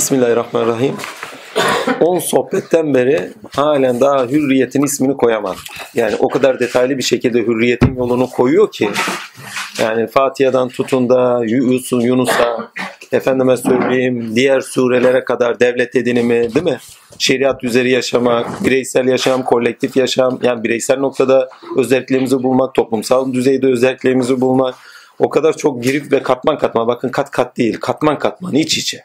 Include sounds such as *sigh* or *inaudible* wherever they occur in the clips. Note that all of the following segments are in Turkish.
Bismillahirrahmanirrahim. 10 sohbetten beri halen daha hürriyetin ismini koyamam. Yani o kadar detaylı bir şekilde hürriyetin yolunu koyuyor ki yani Fatiha'dan tutun da Yusuf, Yunus'a efendime söyleyeyim diğer surelere kadar devlet edinimi değil mi? Şeriat üzeri yaşamak, bireysel yaşam, kolektif yaşam yani bireysel noktada özelliklerimizi bulmak, toplumsal düzeyde özelliklerimizi bulmak o kadar çok girip ve katman katman bakın kat kat değil katman katman iç içe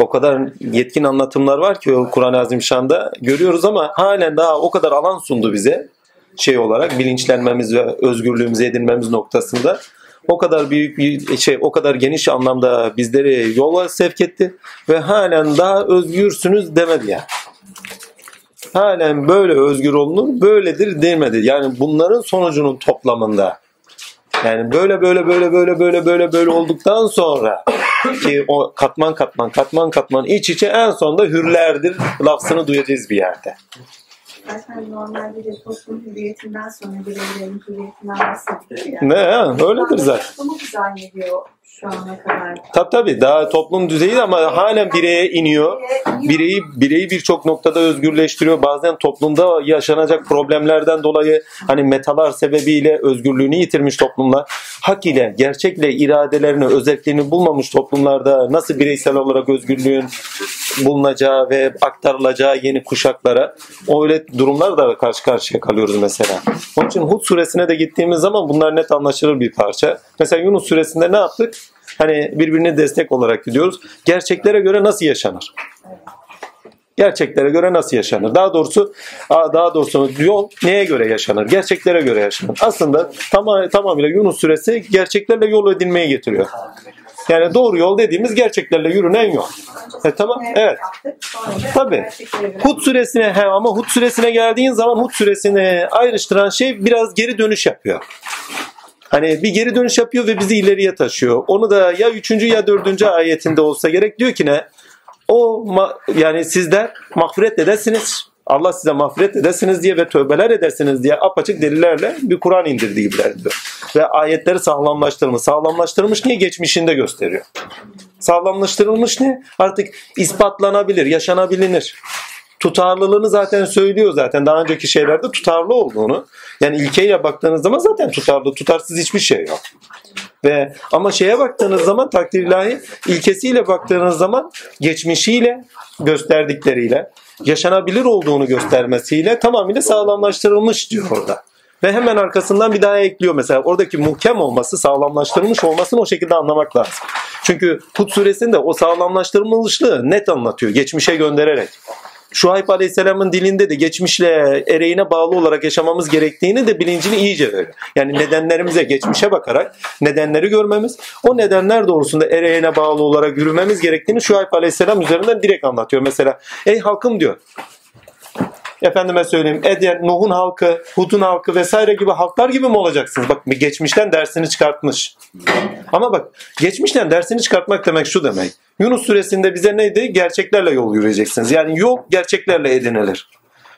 o kadar yetkin anlatımlar var ki Kur'an-ı Azimşan'da görüyoruz ama halen daha o kadar alan sundu bize şey olarak bilinçlenmemiz ve özgürlüğümüzü edinmemiz noktasında o kadar büyük bir şey o kadar geniş anlamda bizleri yola sevk etti ve halen daha özgürsünüz demedi yani. Halen böyle özgür olunur, böyledir demedi. Yani bunların sonucunun toplamında yani böyle böyle böyle böyle böyle böyle böyle olduktan sonra ki o katman katman katman katman iç içe en sonunda hürlerdir lafzını duyacağız bir yerde. Zaten normalde de toplum hürriyetinden sonra bireylerin hürriyetinden bahsediyor ya. Ne öyledir zaten. Toplumu zannediyor şu ana daha toplum düzeyi ama halen bireye iniyor. Bireyi bireyi birçok noktada özgürleştiriyor. Bazen toplumda yaşanacak problemlerden dolayı hani metalar sebebiyle özgürlüğünü yitirmiş toplumlar hak ile, gerçekle iradelerini, özelliklerini bulmamış toplumlarda nasıl bireysel olarak özgürlüğün bulunacağı ve aktarılacağı yeni kuşaklara öyle durumlar da karşı karşıya kalıyoruz mesela. Onun için Hud suresine de gittiğimiz zaman bunlar net anlaşılır bir parça. Mesela Yunus suresinde ne yaptık? Hani birbirine destek olarak gidiyoruz. Gerçeklere göre nasıl yaşanır? Gerçeklere göre nasıl yaşanır? Daha doğrusu daha doğrusu yol neye göre yaşanır? Gerçeklere göre yaşanır. Aslında tamam, tamamıyla Yunus suresi gerçeklerle yol edinmeye getiriyor. Yani doğru yol dediğimiz gerçeklerle yürünen yol. E, tamam, evet. Tabii. Hud suresine he, ama Hud suresine geldiğin zaman Hud suresini ayrıştıran şey biraz geri dönüş yapıyor. Hani bir geri dönüş yapıyor ve bizi ileriye taşıyor. Onu da ya üçüncü ya dördüncü ayetinde olsa gerek diyor ki ne? O yani sizler mağfiret edesiniz. Allah size mağfiret edesiniz diye ve tövbeler edersiniz diye apaçık delillerle bir Kur'an indirdiği gibiler diyor. Ve ayetleri sağlamlaştırmış. Sağlamlaştırmış niye? Geçmişinde gösteriyor. Sağlamlaştırılmış ne? Artık ispatlanabilir, yaşanabilir. Tutarlılığını zaten söylüyor zaten. Daha önceki şeylerde tutarlı olduğunu. Yani ilkeyle baktığınız zaman zaten tutarlı, tutarsız hiçbir şey yok. Ve ama şeye baktığınız zaman takdir ilahi ilkesiyle baktığınız zaman geçmişiyle gösterdikleriyle yaşanabilir olduğunu göstermesiyle tamamıyla sağlamlaştırılmış diyor orada. Ve hemen arkasından bir daha ekliyor mesela. Oradaki muhkem olması, sağlamlaştırılmış olmasını o şekilde anlamak lazım. Çünkü Hud suresinde o sağlamlaştırılmışlığı net anlatıyor. Geçmişe göndererek. Şuayb Aleyhisselam'ın dilinde de geçmişle ereğine bağlı olarak yaşamamız gerektiğini de bilincini iyice veriyor. Yani nedenlerimize geçmişe bakarak nedenleri görmemiz, o nedenler doğrusunda ereğine bağlı olarak yürümemiz gerektiğini Şuayb Aleyhisselam üzerinden direkt anlatıyor. Mesela ey halkım diyor efendime söyleyeyim Eden, Nuh'un halkı, Hud'un halkı vesaire gibi halklar gibi mi olacaksınız? Bak geçmişten dersini çıkartmış. Ama bak geçmişten dersini çıkartmak demek şu demek. Yunus suresinde bize neydi? Gerçeklerle yol yürüyeceksiniz. Yani yol gerçeklerle edinilir.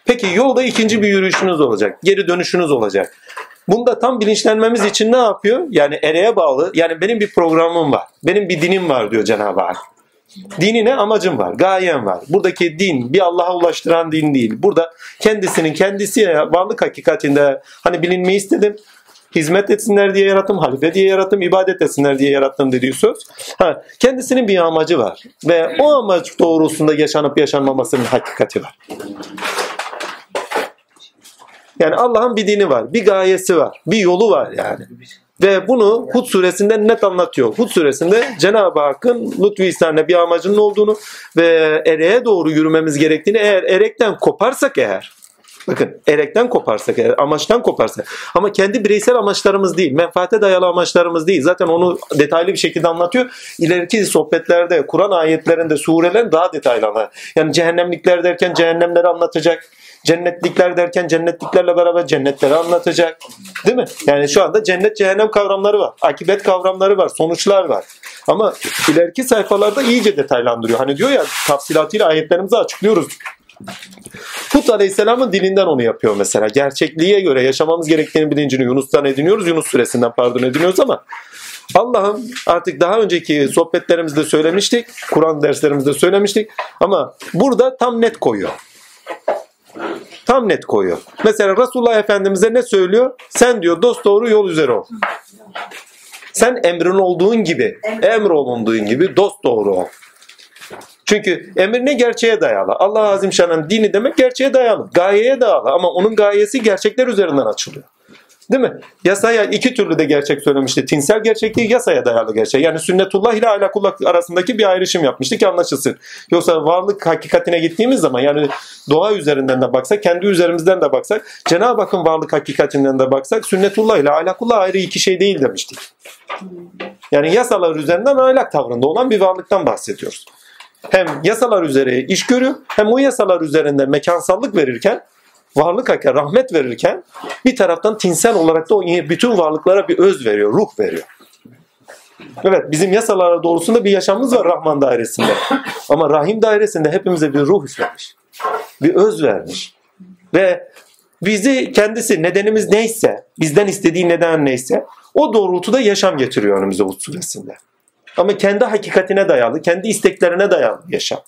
Peki yolda ikinci bir yürüyüşünüz olacak. Geri dönüşünüz olacak. Bunda tam bilinçlenmemiz için ne yapıyor? Yani ereğe bağlı. Yani benim bir programım var. Benim bir dinim var diyor Cenab-ı Hak. Dinine amacım var, gayem var. Buradaki din bir Allah'a ulaştıran din değil. Burada kendisinin kendisi varlık hakikatinde hani bilinmeyi istedim. Hizmet etsinler diye yarattım, halife diye yarattım, ibadet etsinler diye yarattım dediği söz. Ha, kendisinin bir amacı var. Ve o amaç doğrusunda yaşanıp yaşanmamasının hakikati var. Yani Allah'ın bir dini var, bir gayesi var, bir yolu var yani. Ve bunu Hud suresinde net anlatıyor. Hud suresinde Cenab-ı Hakk'ın lütfu ihsanına bir amacının olduğunu ve ereğe doğru yürümemiz gerektiğini eğer erekten koparsak eğer Bakın erekten koparsak eğer, amaçtan koparsak ama kendi bireysel amaçlarımız değil, menfaate dayalı amaçlarımız değil. Zaten onu detaylı bir şekilde anlatıyor. İleriki sohbetlerde, Kur'an ayetlerinde, surelerin daha detaylı anlatıyor. Yani cehennemlikler derken cehennemleri anlatacak. Cennetlikler derken cennetliklerle beraber cennetleri anlatacak. Değil mi? Yani şu anda cennet cehennem kavramları var. Akibet kavramları var. Sonuçlar var. Ama ileriki sayfalarda iyice detaylandırıyor. Hani diyor ya tafsilatıyla ayetlerimizi açıklıyoruz. Hud Aleyhisselam'ın dilinden onu yapıyor mesela. Gerçekliğe göre yaşamamız gerektiğini bilincini Yunus'tan ediniyoruz. Yunus suresinden pardon ediniyoruz ama Allah'ım artık daha önceki sohbetlerimizde söylemiştik, Kur'an derslerimizde söylemiştik ama burada tam net koyuyor. Tam net koyuyor. Mesela Resulullah Efendimiz'e ne söylüyor? Sen diyor dost doğru yol üzere ol. Sen emrin olduğun gibi, emrolunduğun gibi dost doğru ol. Çünkü emir ne gerçeğe dayalı. Allah Azimşan'ın dini demek gerçeğe dayalı. Gayeye dayalı ama onun gayesi gerçekler üzerinden açılıyor. Değil mi? Yasaya iki türlü de gerçek söylemişti. Tinsel gerçekliği yasaya dayalı gerçek. Yani sünnetullah ile ahlakullah arasındaki bir ayrışım yapmıştı ki anlaşılsın. Yoksa varlık hakikatine gittiğimiz zaman yani doğa üzerinden de baksak, kendi üzerimizden de baksak, Cenab-ı Hakk'ın varlık hakikatinden de baksak sünnetullah ile ahlakullah ayrı iki şey değil demiştik. Yani yasalar üzerinden ahlak tavrında olan bir varlıktan bahsediyoruz. Hem yasalar üzere iş görüyor hem o yasalar üzerinde mekansallık verirken varlık hakkı rahmet verirken bir taraftan tinsel olarak da o bütün varlıklara bir öz veriyor, ruh veriyor. Evet bizim yasalara doğrusunda bir yaşamımız var Rahman dairesinde. Ama Rahim dairesinde hepimize bir ruh üflemiş. Bir öz vermiş. Ve bizi kendisi nedenimiz neyse, bizden istediği neden neyse o doğrultuda yaşam getiriyor önümüze Hud suresinde. Ama kendi hakikatine dayalı, kendi isteklerine dayalı yaşam.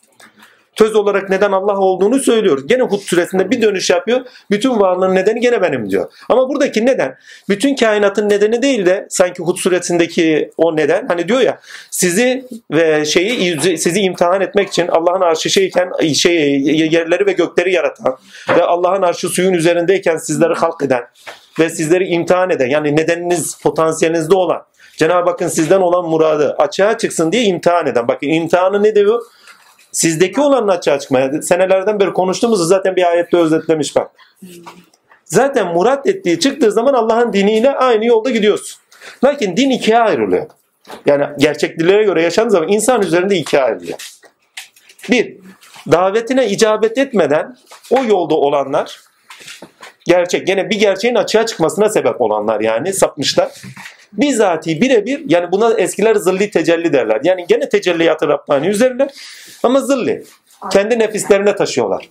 Söz olarak neden Allah olduğunu söylüyor. Gene Hud suresinde bir dönüş yapıyor. Bütün varlığın nedeni gene benim diyor. Ama buradaki neden bir kainatın nedeni değil de sanki Hud suresindeki o neden hani diyor ya sizi ve şeyi sizi imtihan etmek için Allah'ın arşı şeyken şey yerleri ve gökleri yaratan ve Allah'ın arşı suyun üzerindeyken sizleri halk eden ve sizleri imtihan eden yani nedeniniz potansiyelinizde olan Cenab-ı Hakk'ın sizden olan muradı açığa çıksın diye imtihan eden. Bakın imtihanı ne diyor? Sizdeki olanın açığa çıkmaya. Senelerden beri konuştuğumuzu zaten bir ayette özetlemiş bak. Zaten murat ettiği çıktığı zaman Allah'ın diniyle aynı yolda gidiyorsun. Lakin din ikiye ayrılıyor. Yani gerçeklilere göre yaşandığı zaman insan üzerinde ikiye ayrılıyor. Bir, davetine icabet etmeden o yolda olanlar gerçek, gene bir gerçeğin açığa çıkmasına sebep olanlar yani sapmışlar bizatihi birebir yani buna eskiler zilli tecelli derler. Yani gene tecelliyatı Rabbani üzerine ama zilli. Kendi nefislerine taşıyorlar.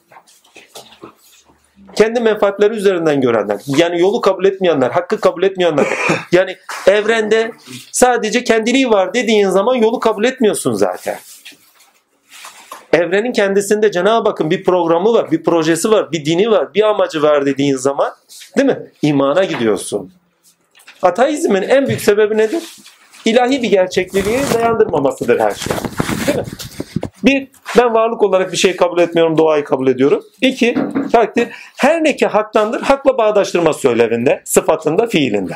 Kendi menfaatleri üzerinden görenler. Yani yolu kabul etmeyenler, hakkı kabul etmeyenler. Yani evrende sadece kendiliği var dediğin zaman yolu kabul etmiyorsun zaten. Evrenin kendisinde Cenab-ı Hakk'ın bir programı var, bir projesi var, bir dini var, bir amacı var dediğin zaman değil mi? İmana gidiyorsun. Ateizmin en büyük sebebi nedir? İlahi bir gerçekliği dayandırmamasıdır her şey. Değil mi? Bir, ben varlık olarak bir şey kabul etmiyorum, doğayı kabul ediyorum. İki, takdir, her ne ki haktandır, hakla bağdaştırma söylevinde, sıfatında, fiilinde.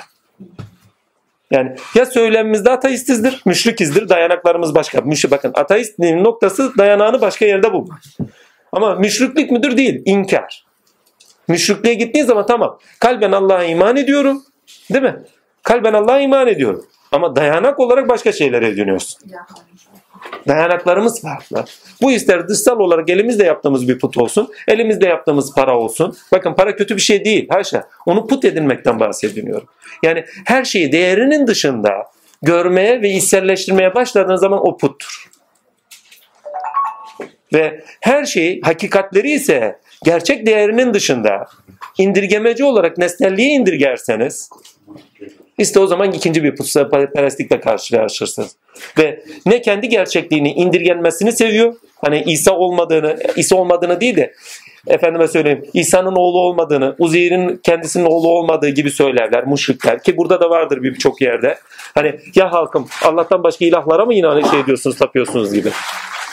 Yani ya söylemimizde ateistizdir, müşrikizdir, dayanaklarımız başka. Müşrik, bakın ateistliğin noktası dayanağını başka yerde bulmak. Ama müşriklik müdür değil, inkar. Müşrikliğe gittiğin zaman tamam, kalben Allah'a iman ediyorum, değil mi? Kalben Allah'a iman ediyorum. Ama dayanak olarak başka şeylere ediniyorsun. Dayanaklarımız farklı. Bu ister dışsal olarak elimizde yaptığımız bir put olsun, elimizde yaptığımız para olsun. Bakın para kötü bir şey değil. Haşa. Onu put edinmekten bahsediyorum. Yani her şeyi değerinin dışında görmeye ve içselleştirmeye başladığın zaman o puttur. Ve her şeyi hakikatleri ise gerçek değerinin dışında indirgemeci olarak nesnelliğe indirgerseniz işte o zaman ikinci bir putperestlikle karşılaşırsınız. Ve ne kendi gerçekliğini indirgenmesini seviyor. Hani İsa olmadığını, İsa olmadığını değil de efendime söyleyeyim İsa'nın oğlu olmadığını, Uzeyr'in kendisinin oğlu olmadığı gibi söylerler müşrikler ki burada da vardır birçok yerde. Hani ya halkım Allah'tan başka ilahlara mı yine şey diyorsunuz tapıyorsunuz gibi.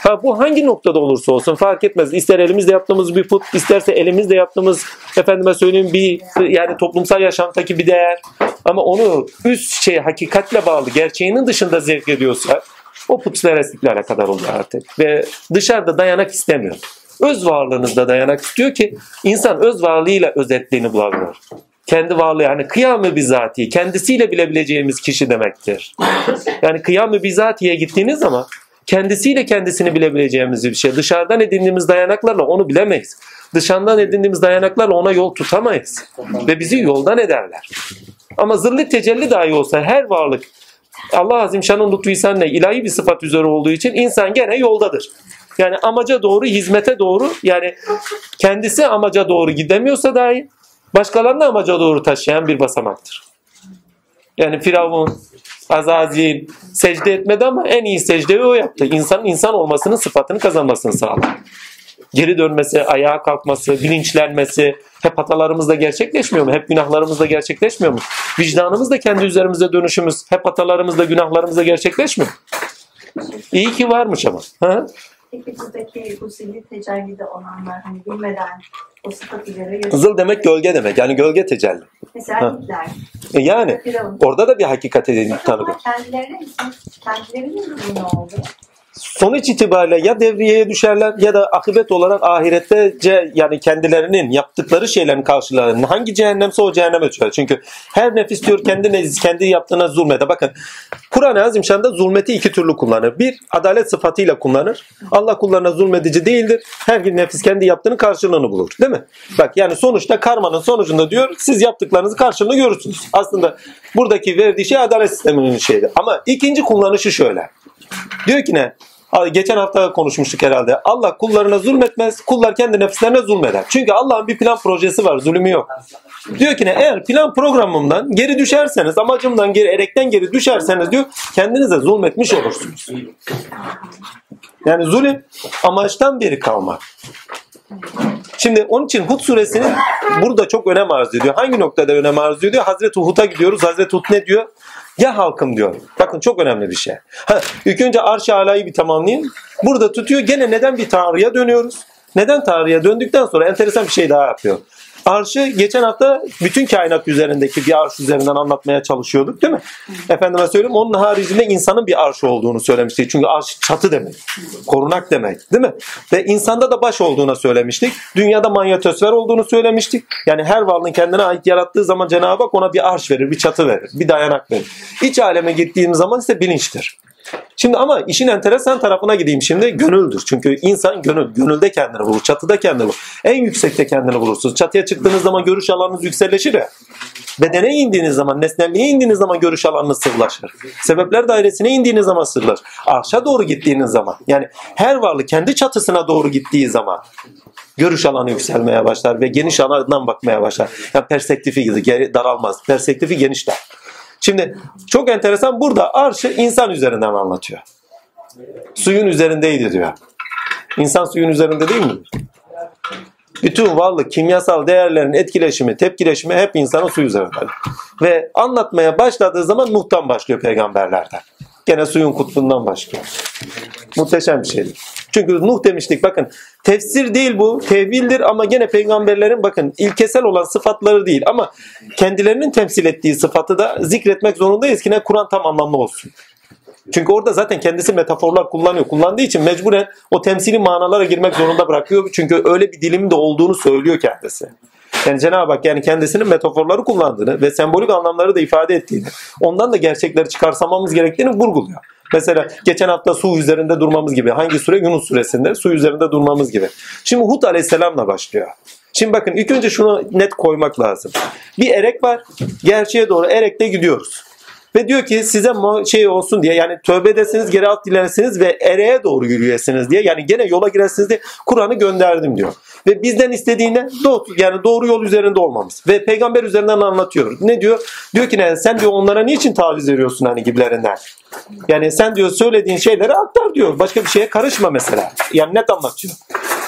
Ha, bu hangi noktada olursa olsun fark etmez. İster elimizde yaptığımız bir put, isterse elimizde yaptığımız efendime söyleyeyim bir yani toplumsal yaşamdaki bir değer. Ama onu üst şey hakikatle bağlı, gerçeğinin dışında zevk ediyorsa o putperestlikle alakadar oluyor artık. Ve dışarıda dayanak istemiyor. Öz varlığınızda dayanak istiyor ki insan öz varlığıyla özetliğini bulabilir kendi varlığı yani kıyamı bizatihi kendisiyle bilebileceğimiz kişi demektir. Yani kıyamı bizatihiye gittiğiniz zaman kendisiyle kendisini bilebileceğimiz bir şey. Dışarıdan edindiğimiz dayanaklarla onu bilemeyiz. Dışarıdan edindiğimiz dayanaklarla ona yol tutamayız. Ve bizi yoldan ederler. Ama zırlı tecelli dahi olsa her varlık Allah Azim Şan'ın lütfu ihsanla ilahi bir sıfat üzere olduğu için insan gene yoldadır. Yani amaca doğru, hizmete doğru yani kendisi amaca doğru gidemiyorsa dahi başkalarını amaca doğru taşıyan bir basamaktır. Yani Firavun, Azazil secde etmedi ama en iyi secdeyi o yaptı. İnsanın insan olmasının sıfatını kazanmasını sağladı. Geri dönmesi, ayağa kalkması, bilinçlenmesi hep hatalarımızda gerçekleşmiyor mu? Hep günahlarımızda gerçekleşmiyor mu? Vicdanımız da kendi üzerimize dönüşümüz hep hatalarımızda, günahlarımızda gerçekleşmiyor mu? İyi ki varmış ama. Ha? Peki buradaki bu zilli tecellide olanlar hani bilmeden o sıfat üzere. Kızıl demek gölge demek. Yani gölge tecelli. Mesela. Hitler. E yani orada da bir hakikat edildi tanıdık. Kendilerine kendilerinin durumu ne oldu? Sonuç itibariyle ya devriyeye düşerler ya da akıbet olarak ahirette ce- yani kendilerinin yaptıkları şeylerin karşılığında hangi cehennemse o cehenneme düşer. Çünkü her nefis diyor kendi kendi yaptığına zulmede. Bakın Kur'an-ı Azimşan'da zulmeti iki türlü kullanır. Bir adalet sıfatıyla kullanır. Allah kullarına zulmedici değildir. Her bir nefis kendi yaptığının karşılığını bulur. Değil mi? Bak yani sonuçta karmanın sonucunda diyor siz yaptıklarınızı karşılığını görürsünüz. Aslında buradaki verdiği şey adalet sisteminin şeyi. Ama ikinci kullanışı şöyle. Diyor ki ne? Geçen hafta konuşmuştuk herhalde. Allah kullarına zulmetmez, kullar kendi nefislerine zulmeder. Çünkü Allah'ın bir plan projesi var, zulümü yok. Diyor ki ne? Eğer plan programımdan geri düşerseniz, amacımdan geri, erekten geri düşerseniz diyor, kendinize zulmetmiş olursunuz. Yani zulüm amaçtan beri kalmak. Şimdi onun için Hud suresinin burada çok önem arz ediyor. Hangi noktada önem arz ediyor? Hazreti Hud'a gidiyoruz. Hazreti Hud ne diyor? Ya halkım diyor. Bakın çok önemli bir şey. Ha, ilk önce arş-ı alayı bir tamamlayayım. Burada tutuyor. Gene neden bir Tanrı'ya dönüyoruz? Neden Tanrı'ya döndükten sonra enteresan bir şey daha yapıyor. Arşı geçen hafta bütün kainat üzerindeki bir arş üzerinden anlatmaya çalışıyorduk değil mi? Efendime söyleyeyim onun haricinde insanın bir arşı olduğunu söylemiştik. Çünkü arş çatı demek. Korunak demek değil mi? Ve insanda da baş olduğuna söylemiştik. Dünyada manyetosfer olduğunu söylemiştik. Yani her varlığın kendine ait yarattığı zaman Cenab-ı Hak ona bir arş verir, bir çatı verir, bir dayanak verir. İç aleme gittiğimiz zaman ise bilinçtir. Şimdi ama işin enteresan tarafına gideyim şimdi gönüldür. Çünkü insan gönül, gönülde kendini bulur, çatıda kendini bulur. En yüksekte kendini bulursunuz. Çatıya çıktığınız zaman görüş alanınız yükselleşir ya. Bedene indiğiniz zaman, nesnelliğe indiğiniz zaman görüş alanınız sırlaşır. Sebepler dairesine indiğiniz zaman sırlar. Arşa doğru gittiğiniz zaman, yani her varlık kendi çatısına doğru gittiği zaman görüş alanı yükselmeye başlar ve geniş alandan bakmaya başlar. Yani perspektifi daralmaz. Perspektifi genişler. Şimdi çok enteresan burada arşı insan üzerinden anlatıyor. Suyun üzerindeydi diyor. İnsan suyun üzerinde değil mi? Bütün varlık, kimyasal değerlerin etkileşimi, tepkileşimi hep insanın su üzerinde. Ve anlatmaya başladığı zaman Nuh'tan başlıyor peygamberlerden. Gene suyun kutbundan başlıyor. Muhteşem bir şeydir. Çünkü Nuh demiştik bakın tefsir değil bu tevildir ama gene peygamberlerin bakın ilkesel olan sıfatları değil ama kendilerinin temsil ettiği sıfatı da zikretmek zorundayız ki ne Kur'an tam anlamlı olsun. Çünkü orada zaten kendisi metaforlar kullanıyor. Kullandığı için mecburen o temsili manalara girmek zorunda bırakıyor. Çünkü öyle bir dilimin de olduğunu söylüyor kendisi. Yani Cenab-ı Hak yani kendisinin metaforları kullandığını ve sembolik anlamları da ifade ettiğini, ondan da gerçekleri çıkarsamamız gerektiğini vurguluyor. Mesela geçen hafta su üzerinde durmamız gibi. Hangi sure? Yunus suresinde su üzerinde durmamız gibi. Şimdi Hud aleyhisselamla başlıyor. Şimdi bakın ilk önce şunu net koymak lazım. Bir erek var. Gerçeğe doğru erekte gidiyoruz. Ve diyor ki size şey olsun diye yani tövbe edesiniz geri alt dilersiniz ve ereğe doğru yürüyesiniz diye yani gene yola girersiniz diye Kur'an'ı gönderdim diyor. Ve bizden istediğine doğru, yani doğru yol üzerinde olmamız. Ve peygamber üzerinden anlatıyor. Ne diyor? Diyor ki ne sen diyor onlara niçin taviz veriyorsun hani gibilerinden? Yani sen diyor söylediğin şeyleri aktar diyor. Başka bir şeye karışma mesela. Yani net anlatıyor.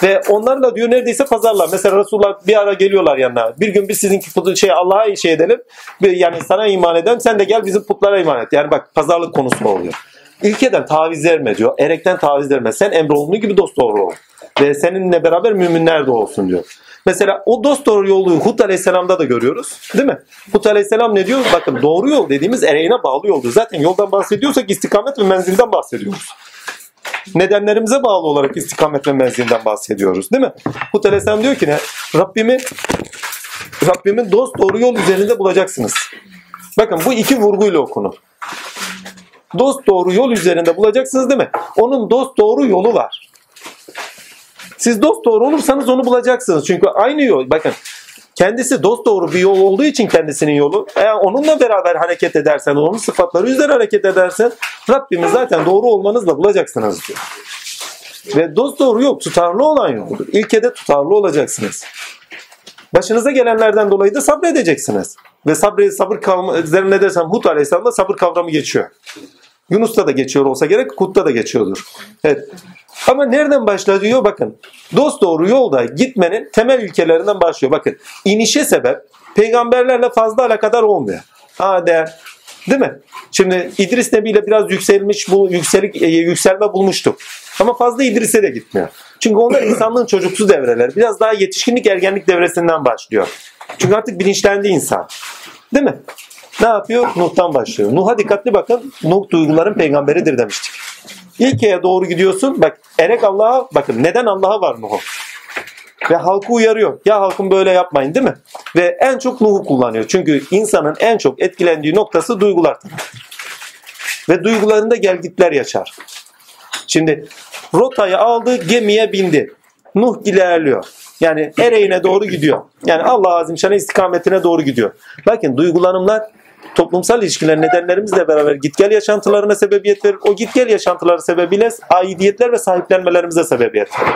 Ve onlarla diyor neredeyse pazarlar. Mesela Resulullah bir ara geliyorlar yanına. Bir gün biz sizinki putu şey Allah'a şey edelim. Yani sana iman edelim. Sen de gel bizim putlara iman et. Yani bak pazarlık konusu oluyor. İlkeden taviz verme diyor. Erekten taviz verme. Sen emrolunduğu gibi dost doğru ol. Ve seninle beraber müminler de olsun diyor. Mesela o dost doğru yolu Hud Aleyhisselam'da da görüyoruz. Değil mi? Hud Aleyhisselam ne diyor? Bakın doğru yol dediğimiz ereğine bağlı yoldur. Zaten yoldan bahsediyorsak istikamet ve menzilden bahsediyoruz. Nedenlerimize bağlı olarak istikamet ve menzilden bahsediyoruz. Değil mi? Hud Aleyhisselam diyor ki ne? Rabbimi Rabbimin dost doğru yol üzerinde bulacaksınız. Bakın bu iki vurguyla okunur. Dost doğru yol üzerinde bulacaksınız değil mi? Onun dost doğru yolu var. Siz dost doğru olursanız onu bulacaksınız. Çünkü aynı yol. Bakın kendisi dost doğru bir yol olduğu için kendisinin yolu. Eğer onunla beraber hareket edersen, onun sıfatları üzerine hareket edersen Rabbimiz zaten doğru olmanızla bulacaksınız diyor. Ve dost doğru yok, tutarlı olan yoldur. İlkede tutarlı olacaksınız. Başınıza gelenlerden dolayı da sabredeceksiniz. Ve sabır, sabır kavramı üzerine dersem Hud Aleyhisselam'da sabır kavramı geçiyor. Yunus'ta da geçiyor olsa gerek, Hud'da da geçiyordur. Evet. Ama nereden başlıyor diyor bakın. Dost doğru yolda gitmenin temel ilkelerinden başlıyor. Bakın inişe sebep peygamberlerle fazla alakadar olmuyor. Adem, değil mi? Şimdi İdris Nebi ile biraz yükselmiş, bu yükselik, e, yükselme bulmuştuk. Ama fazla İdris'e de gitmiyor. Çünkü onlar insanlığın çocuksu devreler. Biraz daha yetişkinlik, ergenlik devresinden başlıyor. Çünkü artık bilinçlendi insan. Değil mi? Ne yapıyor? Nuh'tan başlıyor. Nuh'a dikkatli bakın. Nuh duyguların peygamberidir demiştik. İlkeye doğru gidiyorsun. Bak erek Allah'a bakın neden Allah'a var Nuh'u? Ve halkı uyarıyor. Ya halkım böyle yapmayın değil mi? Ve en çok Nuh'u kullanıyor. Çünkü insanın en çok etkilendiği noktası duygular. Ve duygularında gelgitler yaşar. Şimdi rotayı aldı, gemiye bindi. Nuh ilerliyor. Yani ereğine doğru gidiyor. Yani Allah Azimşan'a istikametine doğru gidiyor. Bakın duygulanımlar toplumsal ilişkiler nedenlerimizle beraber git gel yaşantılarına sebebiyet verir. O git gel yaşantıları sebebiyle aidiyetler ve sahiplenmelerimize sebebiyet verir.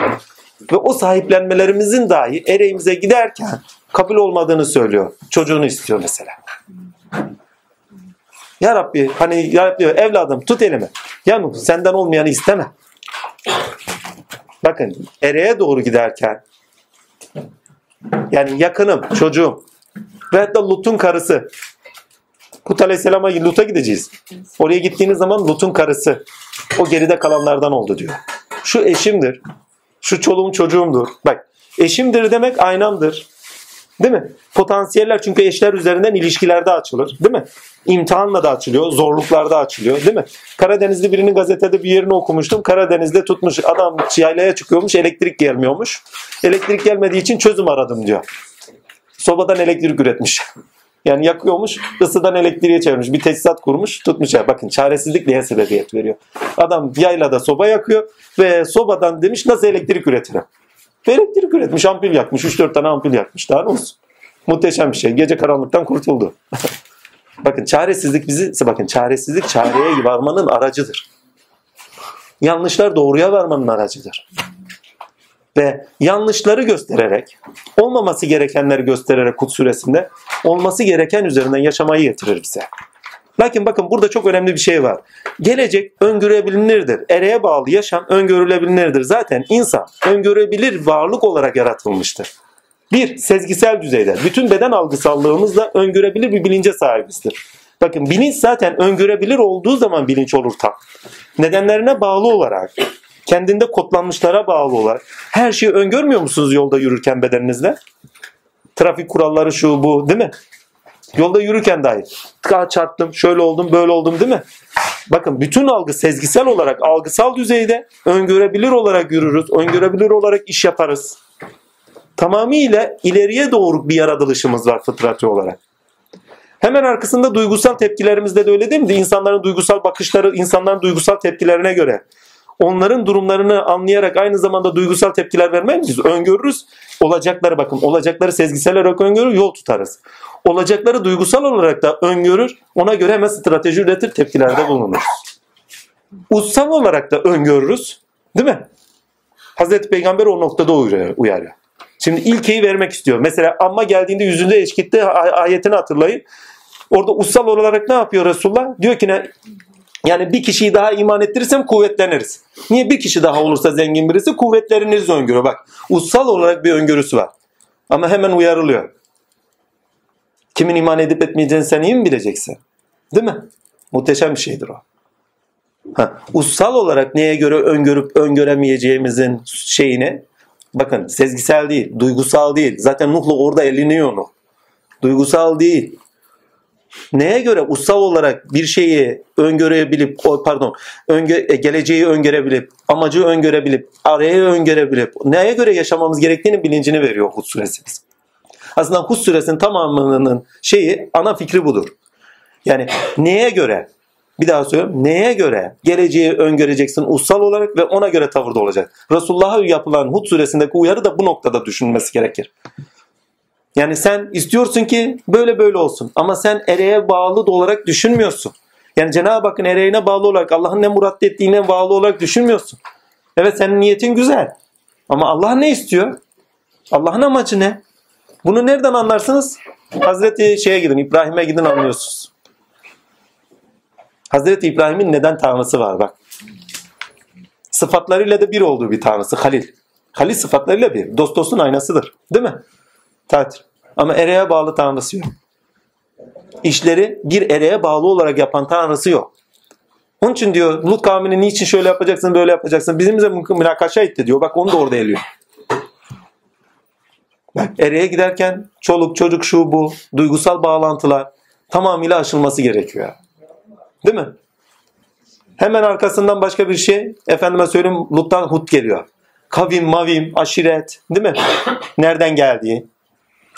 Ve o sahiplenmelerimizin dahi ereğimize giderken kabul olmadığını söylüyor. Çocuğunu istiyor mesela. Ya Rabbi hani ya Rabbi evladım tut elimi. Ya Nuh senden olmayanı isteme. Bakın ereğe doğru giderken yani yakınım, çocuğum ve hatta Lut'un karısı. Kut Aleyhisselam'a Lut'a gideceğiz. Oraya gittiğiniz zaman Lut'un karısı. O geride kalanlardan oldu diyor. Şu eşimdir. Şu çoluğum çocuğumdur. Bak eşimdir demek aynamdır. Değil mi? Potansiyeller çünkü eşler üzerinden ilişkilerde açılır. Değil mi? İmtihanla da açılıyor. Zorluklarda açılıyor. Değil mi? Karadenizli birinin gazetede bir yerini okumuştum. Karadeniz'de tutmuş adam yaylaya çıkıyormuş. Elektrik gelmiyormuş. Elektrik gelmediği için çözüm aradım diyor. Sobadan elektrik üretmiş. Yani yakıyormuş, ısıdan elektriğe çevirmiş. Bir tesisat kurmuş, tutmuş. Ya. Bakın çaresizlik neye sebebiyet veriyor? Adam yaylada soba yakıyor ve sobadan demiş nasıl elektrik üretirim? Ve elektrik üretmiş, ampul yakmış. 3-4 tane ampul yakmış. Daha ne olsun? Muhteşem bir şey. Gece karanlıktan kurtuldu. *laughs* bakın çaresizlik bizi, bakın çaresizlik çareye varmanın aracıdır. Yanlışlar doğruya varmanın aracıdır. Ve yanlışları göstererek, olmaması gerekenleri göstererek Kut suresinde, olması gereken üzerinden yaşamayı getirir bize. Lakin bakın burada çok önemli bir şey var. Gelecek öngörebilinirdir. Ereğe bağlı yaşam öngörülebilinirdir. Zaten insan öngörebilir varlık olarak yaratılmıştır. Bir, sezgisel düzeyde. Bütün beden algısallığımızla öngörebilir bir bilince sahibizdir. Bakın bilinç zaten öngörebilir olduğu zaman bilinç olur tam. Nedenlerine bağlı olarak, kendinde kodlanmışlara bağlı olarak her şeyi öngörmüyor musunuz yolda yürürken bedeninizle? Trafik kuralları şu bu değil mi? Yolda yürürken dahi tıka çarptım, şöyle oldum, böyle oldum değil mi? Bakın bütün algı sezgisel olarak, algısal düzeyde öngörebilir olarak yürürüz, öngörebilir olarak iş yaparız. Tamamıyla ileriye doğru bir yaratılışımız var fıtratı olarak. Hemen arkasında duygusal tepkilerimizde de öyle değil mi? İnsanların duygusal bakışları, insanların duygusal tepkilerine göre onların durumlarını anlayarak aynı zamanda duygusal tepkiler vermeyiz. Öngörürüz. Olacakları bakın olacakları sezgisel olarak öngörür yol tutarız. Olacakları duygusal olarak da öngörür. Ona göre hemen strateji üretir tepkilerde bulunuruz. Ussal olarak da öngörürüz. Değil mi? Hazreti Peygamber o noktada uyarıyor. Şimdi ilkeyi vermek istiyor. Mesela amma geldiğinde yüzünde eşkitte ayetini hatırlayın. Orada ussal olarak ne yapıyor Resulullah? Diyor ki ne? Yani bir kişiyi daha iman ettirirsem kuvvetleniriz. Niye bir kişi daha olursa zengin birisi kuvvetleniriz öngörü. Bak ussal olarak bir öngörüsü var. Ama hemen uyarılıyor. Kimin iman edip etmeyeceğini sen iyi mi bileceksin? Değil mi? Muhteşem bir şeydir o. Ha, ussal olarak neye göre öngörüp öngöremeyeceğimizin şeyini bakın sezgisel değil, duygusal değil. Zaten Nuh'la orada eliniyor Nuh. Duygusal değil. Neye göre ussal olarak bir şeyi öngörebilip, pardon, öngö, geleceği öngörebilip, amacı öngörebilip, arayı öngörebilip, neye göre yaşamamız gerektiğini bilincini veriyor Hud suresimiz. Aslında Hud suresinin tamamının şeyi, ana fikri budur. Yani neye göre, bir daha söylüyorum, neye göre geleceği öngöreceksin ussal olarak ve ona göre tavırda olacak. Resulullah'a yapılan Hud suresindeki uyarı da bu noktada düşünülmesi gerekir. Yani sen istiyorsun ki böyle böyle olsun ama sen ereğe bağlı olarak düşünmüyorsun. Yani Cenab-ı Hakk'ın ereğine bağlı olarak Allah'ın ne murat ettiğine bağlı olarak düşünmüyorsun. Evet senin niyetin güzel. Ama Allah ne istiyor? Allah'ın amacı ne? Bunu nereden anlarsınız? Hazreti şeye gidin, İbrahim'e gidin anlıyorsunuz. Hazreti İbrahim'in neden tanrısı var bak. Sıfatlarıyla da bir olduğu bir tanrısı Halil. Halil sıfatlarıyla bir. Dost dostun aynasıdır. Değil mi? Tatil. Ama ereğe bağlı tanrısı yok. İşleri bir ereğe bağlı olarak yapan tanrısı yok. Onun için diyor Lut kavmini niçin şöyle yapacaksın böyle yapacaksın. Bizimle münakaşa etti diyor. Bak onu da orada eliyor. Bak ereğe giderken çoluk çocuk şu bu duygusal bağlantılar tamamıyla aşılması gerekiyor. Değil mi? Hemen arkasından başka bir şey efendime söyleyeyim Lut'tan Hud geliyor. Kavim, mavim, aşiret değil mi? Nereden geldiği.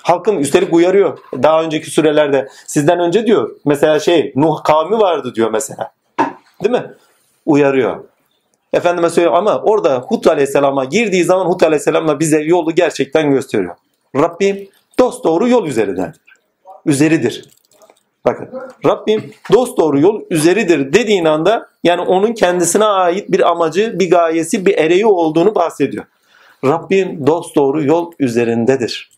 Halkım üstelik uyarıyor. Daha önceki sürelerde sizden önce diyor. Mesela şey Nuh kavmi vardı diyor mesela. Değil mi? Uyarıyor. Efendime söylüyor ama orada Hud Aleyhisselam'a girdiği zaman Hud Aleyhisselam'la bize yolu gerçekten gösteriyor. Rabbim dost doğru yol üzerinden. Üzeridir. Bakın Rabbim dost doğru yol üzeridir dediğin anda yani onun kendisine ait bir amacı, bir gayesi, bir ereği olduğunu bahsediyor. Rabbim dost doğru yol üzerindedir.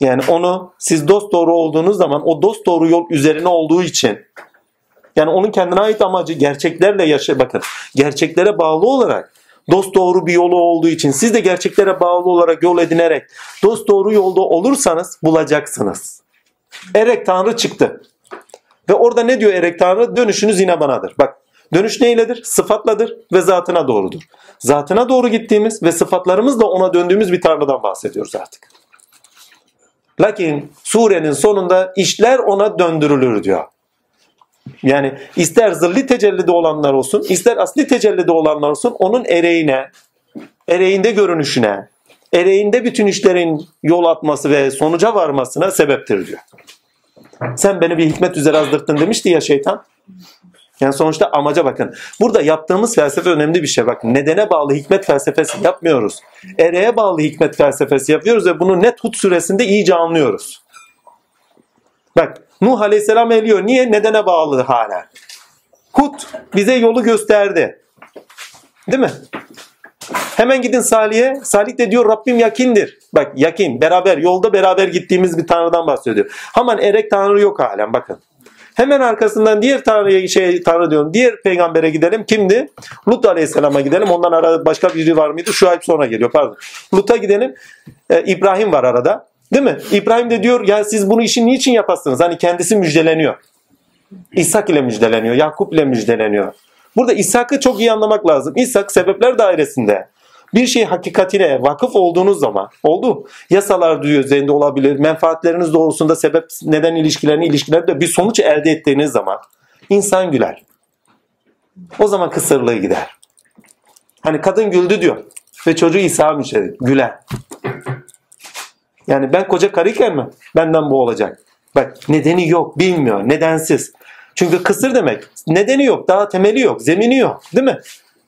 Yani onu siz dost doğru olduğunuz zaman o dost doğru yol üzerine olduğu için yani onun kendine ait amacı gerçeklerle yaşa bakın. Gerçeklere bağlı olarak dost doğru bir yolu olduğu için siz de gerçeklere bağlı olarak yol edinerek dost doğru yolda olursanız bulacaksınız. Erek Tanrı çıktı. Ve orada ne diyor Erek Tanrı? Dönüşünüz yine banadır. Bak dönüş neyledir? Sıfatladır ve zatına doğrudur. Zatına doğru gittiğimiz ve sıfatlarımızla ona döndüğümüz bir Tanrı'dan bahsediyoruz artık. Lakin surenin sonunda işler ona döndürülür diyor. Yani ister zilli tecellide olanlar olsun, ister asli tecellide olanlar olsun onun ereğine, ereğinde görünüşüne, ereğinde bütün işlerin yol atması ve sonuca varmasına sebeptir diyor. Sen beni bir hikmet üzere azdırttın demişti ya şeytan. Yani sonuçta amaca bakın. Burada yaptığımız felsefe önemli bir şey. Bakın nedene bağlı hikmet felsefesi yapmıyoruz. Ereğe bağlı hikmet felsefesi yapıyoruz ve bunu net Hud suresinde iyice anlıyoruz. Bak Nuh Aleyhisselam eliyor. Niye? Nedene bağlı hala. Hud bize yolu gösterdi. Değil mi? Hemen gidin Salih'e. Salih de diyor Rabbim yakindir. Bak yakin. Beraber yolda beraber gittiğimiz bir tanrıdan bahsediyor. Haman erek tanrı yok halen bakın. Hemen arkasından diğer tanrıya şey tanrı diyorum. Diğer peygambere gidelim. Kimdi? Lut Aleyhisselam'a gidelim. Ondan arada başka biri var mıydı? Şuayb sonra geliyor pardon. Lut'a gidelim. Ee, İbrahim var arada. Değil mi? İbrahim de diyor ya siz bunu işin niçin yapasınız? Hani kendisi müjdeleniyor. İshak ile müjdeleniyor. Yakup ile müjdeleniyor. Burada İshak'ı çok iyi anlamak lazım. İshak sebepler dairesinde bir şey hakikatine vakıf olduğunuz zaman oldu. Yasalar üzerinde olabilir. Menfaatleriniz doğrusunda sebep neden ilişkilerini ilişkilerde bir sonuç elde ettiğiniz zaman insan güler. O zaman kısırlığı gider. Hani kadın güldü diyor. Ve çocuğu İsa müjdeledi. Güler. Yani ben koca karıyken mi? Benden bu olacak. Bak nedeni yok. Bilmiyor. Nedensiz. Çünkü kısır demek. Nedeni yok. Daha temeli yok. Zemini yok. Değil mi?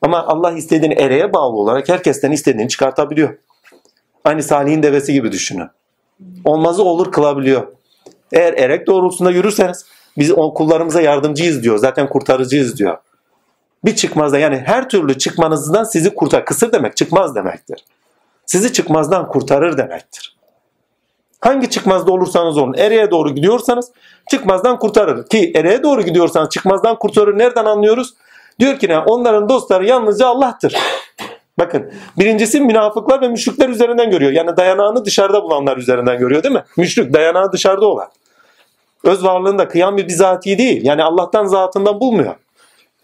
Ama Allah istediğini ereğe bağlı olarak herkesten istediğini çıkartabiliyor. Aynı Salih'in devesi gibi düşünün. Olmazı olur kılabiliyor. Eğer erek doğrultusunda yürürseniz biz o kullarımıza yardımcıyız diyor. Zaten kurtarıcıyız diyor. Bir çıkmazda yani her türlü çıkmanızdan sizi kurtar. Kısır demek çıkmaz demektir. Sizi çıkmazdan kurtarır demektir. Hangi çıkmazda olursanız olun ereğe doğru gidiyorsanız çıkmazdan kurtarır. Ki ereğe doğru gidiyorsanız çıkmazdan kurtarır. Nereden anlıyoruz? Diyor ki ne? Onların dostları yalnızca Allah'tır. Bakın birincisi münafıklar ve müşrikler üzerinden görüyor. Yani dayanağını dışarıda bulanlar üzerinden görüyor değil mi? Müşrik dayanağı dışarıda olan. Öz varlığında kıyam bir bizatihi değil. Yani Allah'tan zatından bulmuyor.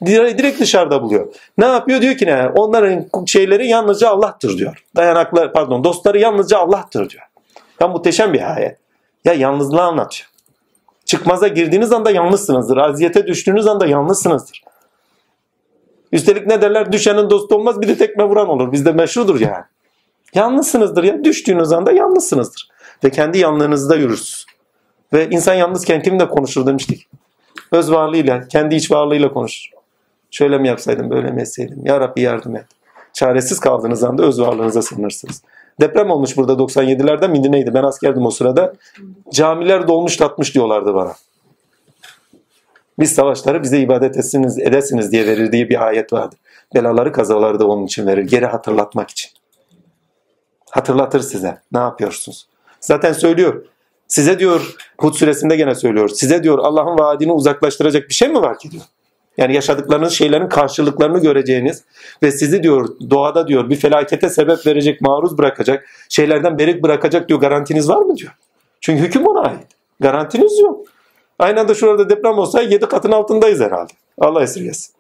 Direkt dışarıda buluyor. Ne yapıyor? Diyor ki ne? Onların şeyleri yalnızca Allah'tır diyor. Dayanaklar pardon dostları yalnızca Allah'tır diyor. Ya muhteşem bir ayet. Ya yalnızlığı anlatıyor. Çıkmaza girdiğiniz anda yalnızsınızdır. Aziyete düştüğünüz anda yalnızsınızdır. Üstelik ne derler? Düşenin dostu olmaz bir de tekme vuran olur. Bizde meşrudur yani. Yalnızsınızdır ya. Düştüğünüz anda yalnızsınızdır. Ve kendi yalnızlığınızda yürürsünüz. Ve insan yalnızken kimle konuşur demiştik. Öz varlığıyla, kendi iç varlığıyla konuşur. Şöyle mi yapsaydım, böyle mi etseydim? Ya Rabbi yardım et. Çaresiz kaldığınız anda öz varlığınıza sığınırsınız. Deprem olmuş burada 97'lerde miydi neydi? Ben askerdim o sırada. Camiler dolmuş tatmış diyorlardı bana. Biz savaşları bize ibadet etsiniz, edesiniz diye verir bir ayet vardı. Belaları kazaları da onun için verir. Geri hatırlatmak için. Hatırlatır size. Ne yapıyorsunuz? Zaten söylüyor. Size diyor Hud suresinde gene söylüyor. Size diyor Allah'ın vaadini uzaklaştıracak bir şey mi var ki diyor. Yani yaşadıklarınız şeylerin karşılıklarını göreceğiniz ve sizi diyor doğada diyor bir felakete sebep verecek, maruz bırakacak, şeylerden berik bırakacak diyor garantiniz var mı diyor. Çünkü hüküm ona ait. Garantiniz yok. Aynı anda şurada deprem olsa yedi katın altındayız herhalde. Allah esirgesin.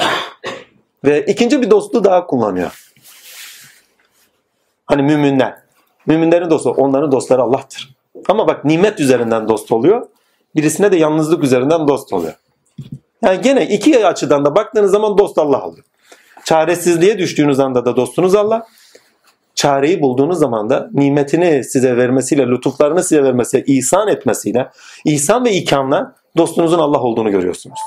*clears throat* ve ikinci bir dostluğu daha kullanıyor. Hani müminler. Müminlerin dostu, onların dostları Allah'tır. Ama bak nimet üzerinden dost oluyor. Birisine de yalnızlık üzerinden dost oluyor. Yani gene iki açıdan da baktığınız zaman dost Allah oluyor. Çaresizliğe düştüğünüz anda da dostunuz Allah. Çareyi bulduğunuz zaman da nimetini size vermesiyle, lütuflarını size vermesiyle, ihsan etmesiyle, ihsan ve ikramla dostunuzun Allah olduğunu görüyorsunuz.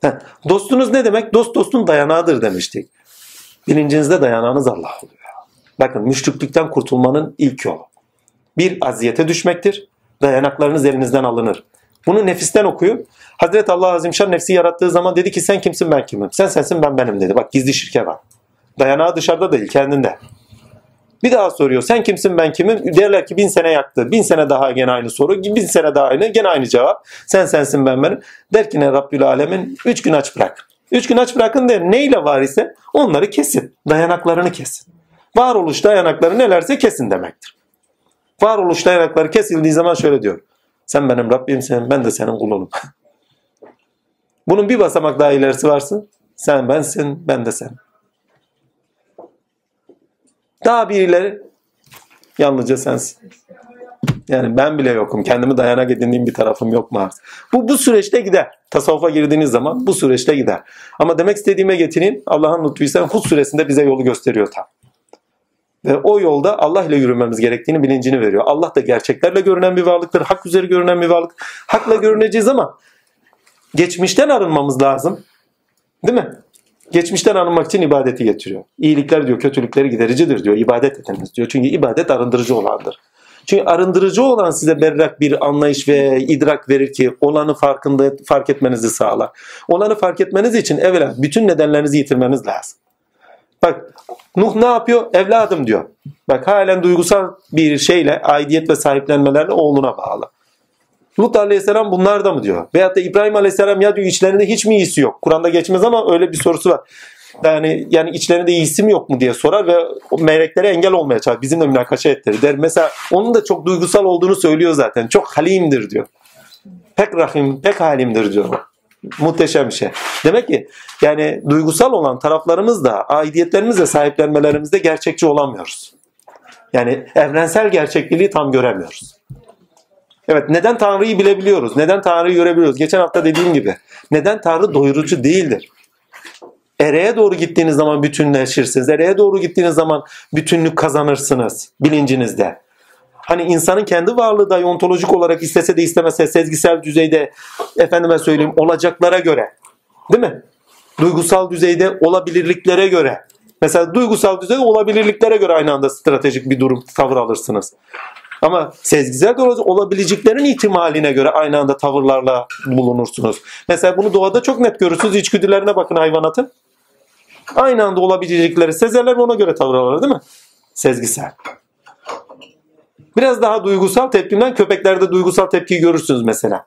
Heh, dostunuz ne demek? Dost dostun dayanağıdır demiştik. Bilincinizde dayanağınız Allah oluyor. Bakın müşriklikten kurtulmanın ilk yolu. Bir aziyete düşmektir. Dayanaklarınız elinizden alınır. Bunu nefisten okuyun. Hazreti Allah Azimşan nefsi yarattığı zaman dedi ki sen kimsin ben kimim? Sen sensin ben benim dedi. Bak gizli şirke var. Dayanağı dışarıda değil kendinde. Bir daha soruyor sen kimsin ben kimim? Derler ki bin sene yaktı. Bin sene daha gene aynı soru. Bin sene daha aynı gene aynı cevap. Sen sensin ben benim. Der ki ne Rabbül Alemin üç gün aç bırak. Üç gün aç bırakın der. Neyle var ise onları kesin. Dayanaklarını kesin. Varoluş dayanakları nelerse kesin demektir. Varoluş dayanakları kesildiği zaman şöyle diyor. Sen benim Rabbimsin, ben de senin kulunum. *laughs* Bunun bir basamak daha ilerisi varsa sen bensin, ben de sen. Daha bir ileri yalnızca sensin. Yani ben bile yokum. Kendimi dayanak edindiğim bir tarafım yok mu? Bu bu süreçte gider. Tasavvufa girdiğiniz zaman bu süreçte gider. Ama demek istediğime getireyim. Allah'ın lütfuysa Hud suresinde bize yolu gösteriyor tam. Ve o yolda Allah ile yürümemiz gerektiğini bilincini veriyor. Allah da gerçeklerle görünen bir varlıktır. Hak üzeri görünen bir varlık. Hakla görüneceğiz ama geçmişten arınmamız lazım. Değil mi? Geçmişten arınmak için ibadeti getiriyor. İyilikler diyor, kötülükleri gidericidir diyor. İbadet ediniz diyor. Çünkü ibadet arındırıcı olandır. Çünkü arındırıcı olan size berrak bir anlayış ve idrak verir ki olanı farkında fark etmenizi sağlar. Olanı fark etmeniz için evvela bütün nedenlerinizi yitirmeniz lazım. Bak Nuh ne yapıyor? Evladım diyor. Bak halen duygusal bir şeyle aidiyet ve sahiplenmelerle oğluna bağlı. Lut aleyhisselam bunlar da mı diyor? Veyahut da İbrahim aleyhisselam ya diyor içlerinde hiç mi iyisi yok? Kur'an'da geçmez ama öyle bir sorusu var. Yani yani içlerinde iyisi mi yok mu diye sorar ve meleklere engel olmaya çalışır. Bizimle münakaşa ettirir der. Mesela onun da çok duygusal olduğunu söylüyor zaten. Çok halimdir diyor. Pek rahim, pek halimdir diyor. Muhteşem bir şey. Demek ki yani duygusal olan taraflarımız da aidiyetlerimizle sahiplenmelerimizde gerçekçi olamıyoruz. Yani evrensel gerçekliği tam göremiyoruz. Evet neden Tanrı'yı bilebiliyoruz? Neden Tanrı'yı görebiliyoruz? Geçen hafta dediğim gibi. Neden Tanrı doyurucu değildir? Ereğe doğru gittiğiniz zaman bütünleşirsiniz. Ereğe doğru gittiğiniz zaman bütünlük kazanırsınız bilincinizde. Hani insanın kendi varlığı da ontolojik olarak istese de istemese sezgisel düzeyde efendime söyleyeyim olacaklara göre değil mi? Duygusal düzeyde olabilirliklere göre. Mesela duygusal düzeyde olabilirliklere göre aynı anda stratejik bir durum tavır alırsınız. Ama sezgisel olabileceklerin ihtimaline göre aynı anda tavırlarla bulunursunuz. Mesela bunu doğada çok net görürsünüz. İçgüdülerine bakın hayvanatın. Aynı anda olabilecekleri sezerler ona göre tavır alır değil mi? Sezgisel. Biraz daha duygusal tepkimden köpeklerde duygusal tepkiyi görürsünüz mesela.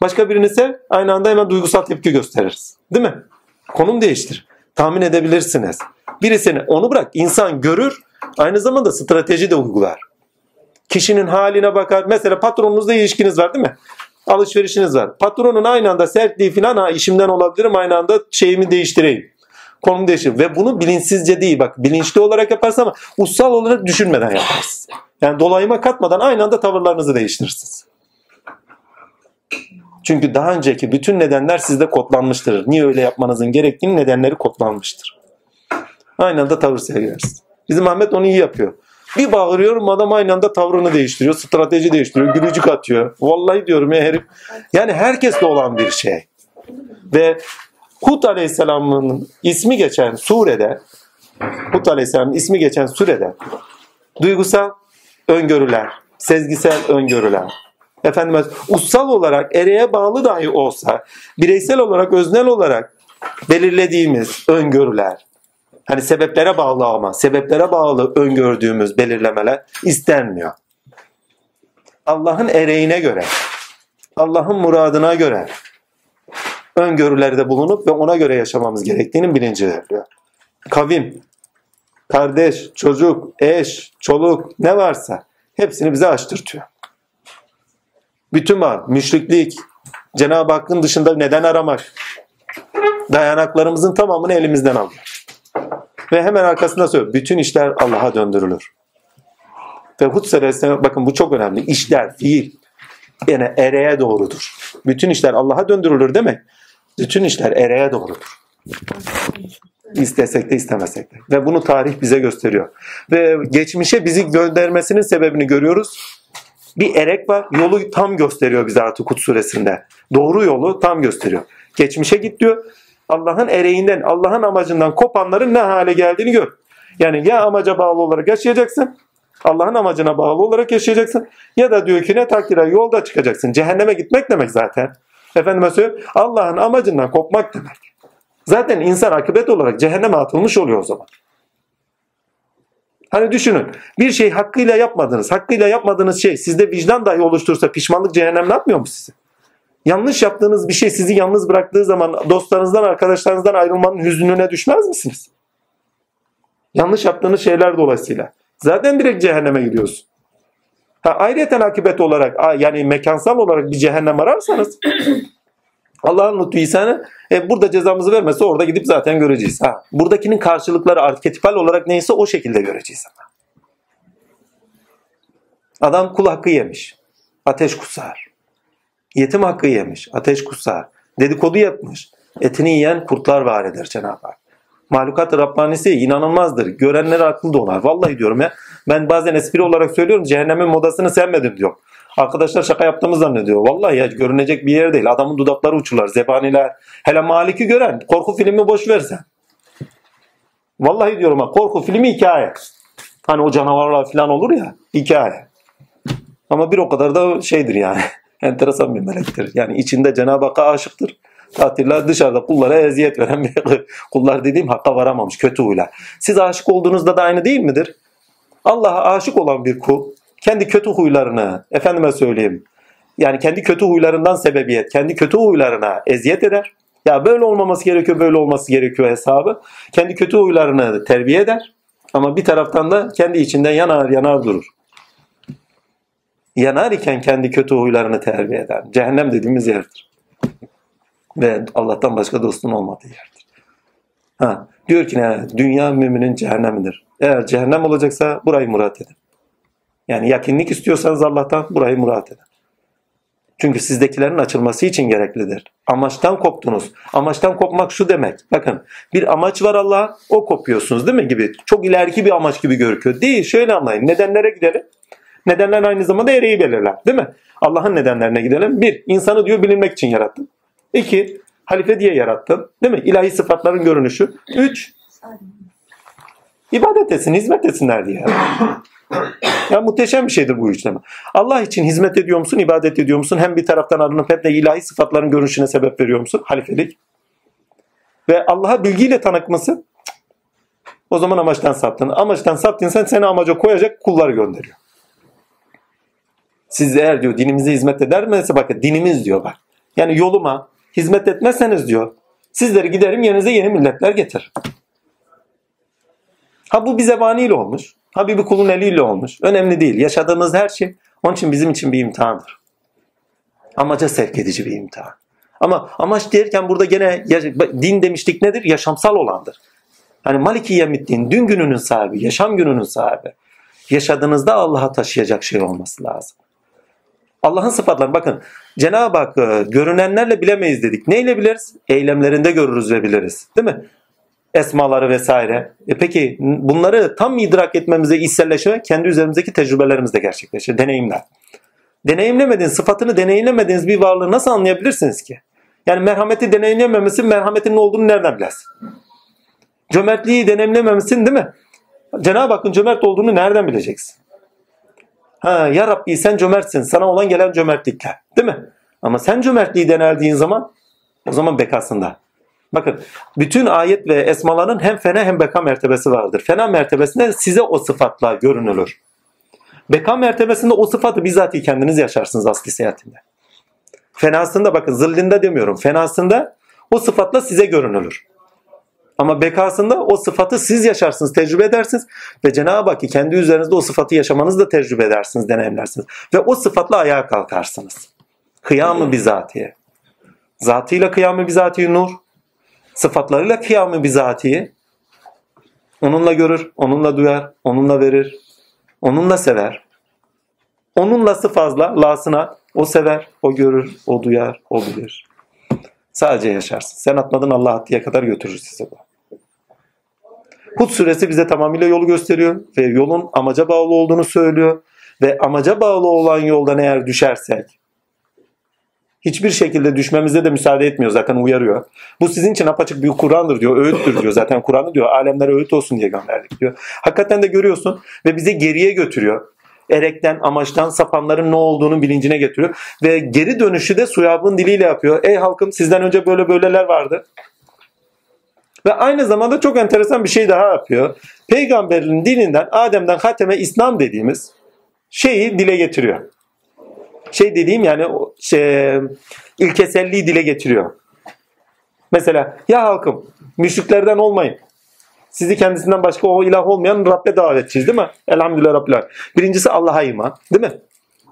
Başka birini sev aynı anda hemen duygusal tepki gösteririz. Değil mi? Konum değiştir. Tahmin edebilirsiniz. Birisini onu bırak insan görür aynı zamanda strateji de uygular. Kişinin haline bakar. Mesela patronunuzla ilişkiniz var değil mi? Alışverişiniz var. Patronun aynı anda sertliği falan ha işimden olabilirim aynı anda şeyimi değiştireyim. Konumu değiştir. Ve bunu bilinçsizce değil bak bilinçli olarak yaparsın ama ussal olarak düşünmeden yaparsın. Yani dolayıma katmadan aynı anda tavırlarınızı değiştirirsiniz. Çünkü daha önceki bütün nedenler sizde kodlanmıştır. Niye öyle yapmanızın gerektiğini nedenleri kodlanmıştır. Aynı anda tavır sergilersiniz. Bizim Ahmet onu iyi yapıyor. Bir bağırıyorum adam aynı anda tavrını değiştiriyor, strateji değiştiriyor, gülücük atıyor. Vallahi diyorum ya herif. Yani herkeste olan bir şey. Ve Hud Aleyhisselam'ın ismi geçen surede Hud Aleyhisselam'ın ismi geçen surede duygusal öngörüler, sezgisel öngörüler, efendim ussal olarak ereğe bağlı dahi olsa bireysel olarak öznel olarak belirlediğimiz öngörüler Hani sebeplere bağlı ama sebeplere bağlı öngördüğümüz belirlemeler istenmiyor. Allah'ın ereğine göre, Allah'ın muradına göre öngörülerde bulunup ve ona göre yaşamamız gerektiğinin bilinci veriliyor. Kavim, kardeş, çocuk, eş, çoluk ne varsa hepsini bize açtırtıyor. Bütün var, müşriklik, Cenab-ı Hakk'ın dışında neden aramak, dayanaklarımızın tamamını elimizden alıyor. Ve hemen arkasında söylüyor, bütün işler Allah'a döndürülür. Ve Hud suresine bakın bu çok önemli. İşler, fiil yani ereğe doğrudur. Bütün işler Allah'a döndürülür demek. Bütün işler ereğe doğrudur. İstesek de istemesek de. Ve bunu tarih bize gösteriyor. Ve geçmişe bizi göndermesinin sebebini görüyoruz. Bir erek var. Yolu tam gösteriyor bize artık Kut suresinde. Doğru yolu tam gösteriyor. Geçmişe git diyor. Allah'ın ereğinden, Allah'ın amacından kopanların ne hale geldiğini gör. Yani ya amaca bağlı olarak yaşayacaksın, Allah'ın amacına bağlı olarak yaşayacaksın ya da diyor ki ne takdire yolda çıkacaksın. Cehenneme gitmek demek zaten. Efendime söyleyeyim Allah'ın amacından kopmak demek. Zaten insan akıbet olarak cehenneme atılmış oluyor o zaman. Hani düşünün bir şey hakkıyla yapmadınız. Hakkıyla yapmadığınız şey sizde vicdan dahi oluştursa pişmanlık cehennemle atmıyor mu sizi? Yanlış yaptığınız bir şey sizi yalnız bıraktığı zaman dostlarınızdan, arkadaşlarınızdan ayrılmanın hüznüne düşmez misiniz? Yanlış yaptığınız şeyler dolayısıyla. Zaten direkt cehenneme gidiyorsun. Ha, ayrıyeten akıbet olarak yani mekansal olarak bir cehennem ararsanız *clears throat* Allah'ın lütfu ihsanı e, burada cezamızı vermese orada gidip zaten göreceğiz. Ha, buradakinin karşılıkları arketipal olarak neyse o şekilde göreceğiz ama. Adam kul hakkı yemiş. Ateş kusar. Yetim hakkı yemiş. Ateş kusar. Dedikodu yapmış. Etini yiyen kurtlar var eder Cenab-ı Hak. Mahlukat-ı Rabbanisi inanılmazdır. Görenler akıl donar. Vallahi diyorum ya. Ben bazen espri olarak söylüyorum. Cehennemin modasını sevmedim diyor. Arkadaşlar şaka yaptığımı zannediyor. Vallahi ya görünecek bir yer değil. Adamın dudakları uçurlar. Zebaniler. Hele Malik'i gören korku filmi boş versen. Vallahi diyorum ha korku filmi hikaye. Hani o canavarlar falan olur ya hikaye. Ama bir o kadar da şeydir yani. Enteresan bir melektir. Yani içinde Cenab-ı Hakk'a aşıktır. Tatiller dışarıda kullara eziyet veren bir *laughs* kullar dediğim hakka varamamış kötü huyla. Siz aşık olduğunuzda da aynı değil midir? Allah'a aşık olan bir kul kendi kötü huylarını efendime söyleyeyim yani kendi kötü huylarından sebebiyet kendi kötü huylarına eziyet eder. Ya böyle olmaması gerekiyor böyle olması gerekiyor hesabı. Kendi kötü huylarını terbiye eder. Ama bir taraftan da kendi içinden yanar yanar durur. Yanar iken kendi kötü huylarını terbiye eder. Cehennem dediğimiz yerdir. Ve Allah'tan başka dostun olmadığı yerdir. Ha, diyor ki ne? Dünya müminin cehennemidir. Eğer cehennem olacaksa burayı murat edin. Yani yakinlik istiyorsanız Allah'tan burayı murat edin. Çünkü sizdekilerin açılması için gereklidir. Amaçtan koptunuz. Amaçtan kopmak şu demek. Bakın bir amaç var Allah'a o kopuyorsunuz değil mi gibi. Çok ileriki bir amaç gibi görünüyor. Değil şöyle anlayın. Nedenlere gidelim. Nedenler aynı zamanda ereği belirler. Değil mi? Allah'ın nedenlerine gidelim. Bir, insanı diyor bilinmek için yarattın. İki, halife diye yarattın. Değil mi? İlahi sıfatların görünüşü. Üç, ibadet etsin, hizmet etsinler diye. Ya muhteşem bir şeydir bu üçleme. Allah için hizmet ediyor musun, ibadet ediyor musun? Hem bir taraftan arınıp hem de ilahi sıfatların görünüşüne sebep veriyor musun? Halifelik. Ve Allah'a bilgiyle tanıkması o zaman amaçtan saptın. Amaçtan saptıysan seni amaca koyacak kullar gönderiyor. Siz eğer diyor dinimize hizmet eder? Bakın dinimiz diyor bak. Yani yoluma hizmet etmezseniz diyor sizleri giderim yerinize yeni milletler getir. Ha bu bir zebaniyle olmuş. Ha bir kulun eliyle olmuş. Önemli değil. Yaşadığımız her şey onun için bizim için bir imtihandır. Amaca sevk edici bir imtihan. Ama amaç derken burada gene din demiştik nedir? Yaşamsal olandır. Hani Maliki Yemiddin dün gününün sahibi, yaşam gününün sahibi. Yaşadığınızda Allah'a taşıyacak şey olması lazım. Allah'ın sıfatları bakın Cenab-ı Hak görünenlerle bilemeyiz dedik. Neyle biliriz? Eylemlerinde görürüz ve biliriz. Değil mi? Esmaları vesaire. E peki bunları tam idrak etmemize içselleşme kendi üzerimizdeki tecrübelerimizde gerçekleşir. Deneyimler. Deneyimlemediğiniz, sıfatını deneyimlemediğiniz bir varlığı nasıl anlayabilirsiniz ki? Yani merhameti deneyimlememesi merhametin ne olduğunu nereden bilersin? Cömertliği deneyimlememesin değil mi? Cenab-ı Hakk'ın cömert olduğunu nereden bileceksin? Ha, ya Rabbi sen cömertsin. Sana olan gelen cömertlikler. Değil mi? Ama sen cömertliği deneldiğin zaman o zaman bekasında. Bakın bütün ayet ve esmaların hem fena hem beka mertebesi vardır. Fena mertebesinde size o sıfatla görünülür. Beka mertebesinde o sıfatı bizatihi kendiniz yaşarsınız asli seyahatinde. Fenasında bakın zillinde demiyorum. Fenasında o sıfatla size görünülür. Ama bekasında o sıfatı siz yaşarsınız, tecrübe edersiniz ve Cenab-ı Hak kendi üzerinizde o sıfatı yaşamanızı da tecrübe edersiniz, deneyimlersiniz. Ve o sıfatla ayağa kalkarsınız. Kıyamı bizatihi. Zatıyla kıyamı bizatihi nur, sıfatlarıyla kıyamı bizatihi. Onunla görür, onunla duyar, onunla verir, onunla sever. Onunlası fazla, lasına o sever, o görür, o duyar, o bilir. Sadece yaşarsın. Sen atmadın Allah attıya kadar götürür sizi bu. Hud suresi bize tamamıyla yolu gösteriyor ve yolun amaca bağlı olduğunu söylüyor. Ve amaca bağlı olan yoldan eğer düşersek hiçbir şekilde düşmemize de müsaade etmiyor zaten uyarıyor. Bu sizin için apaçık bir Kur'an'dır diyor, öğüttür diyor. Zaten Kur'an'ı diyor alemlere öğüt olsun diye gönderdik diyor. Hakikaten de görüyorsun ve bize geriye götürüyor. Erekten, amaçtan sapanların ne olduğunu bilincine getiriyor. Ve geri dönüşü de suyabın diliyle yapıyor. Ey halkım sizden önce böyle böyleler vardı. Ve aynı zamanda çok enteresan bir şey daha yapıyor. Peygamberin dininden Adem'den Hatem'e İslam dediğimiz şeyi dile getiriyor. Şey dediğim yani şey, ilkeselliği dile getiriyor. Mesela ya halkım müşriklerden olmayın. Sizi kendisinden başka o ilah olmayan Rabbe davetçiyiz değil mi? Elhamdülillah Rabbil. Birincisi Allah'a iman değil mi?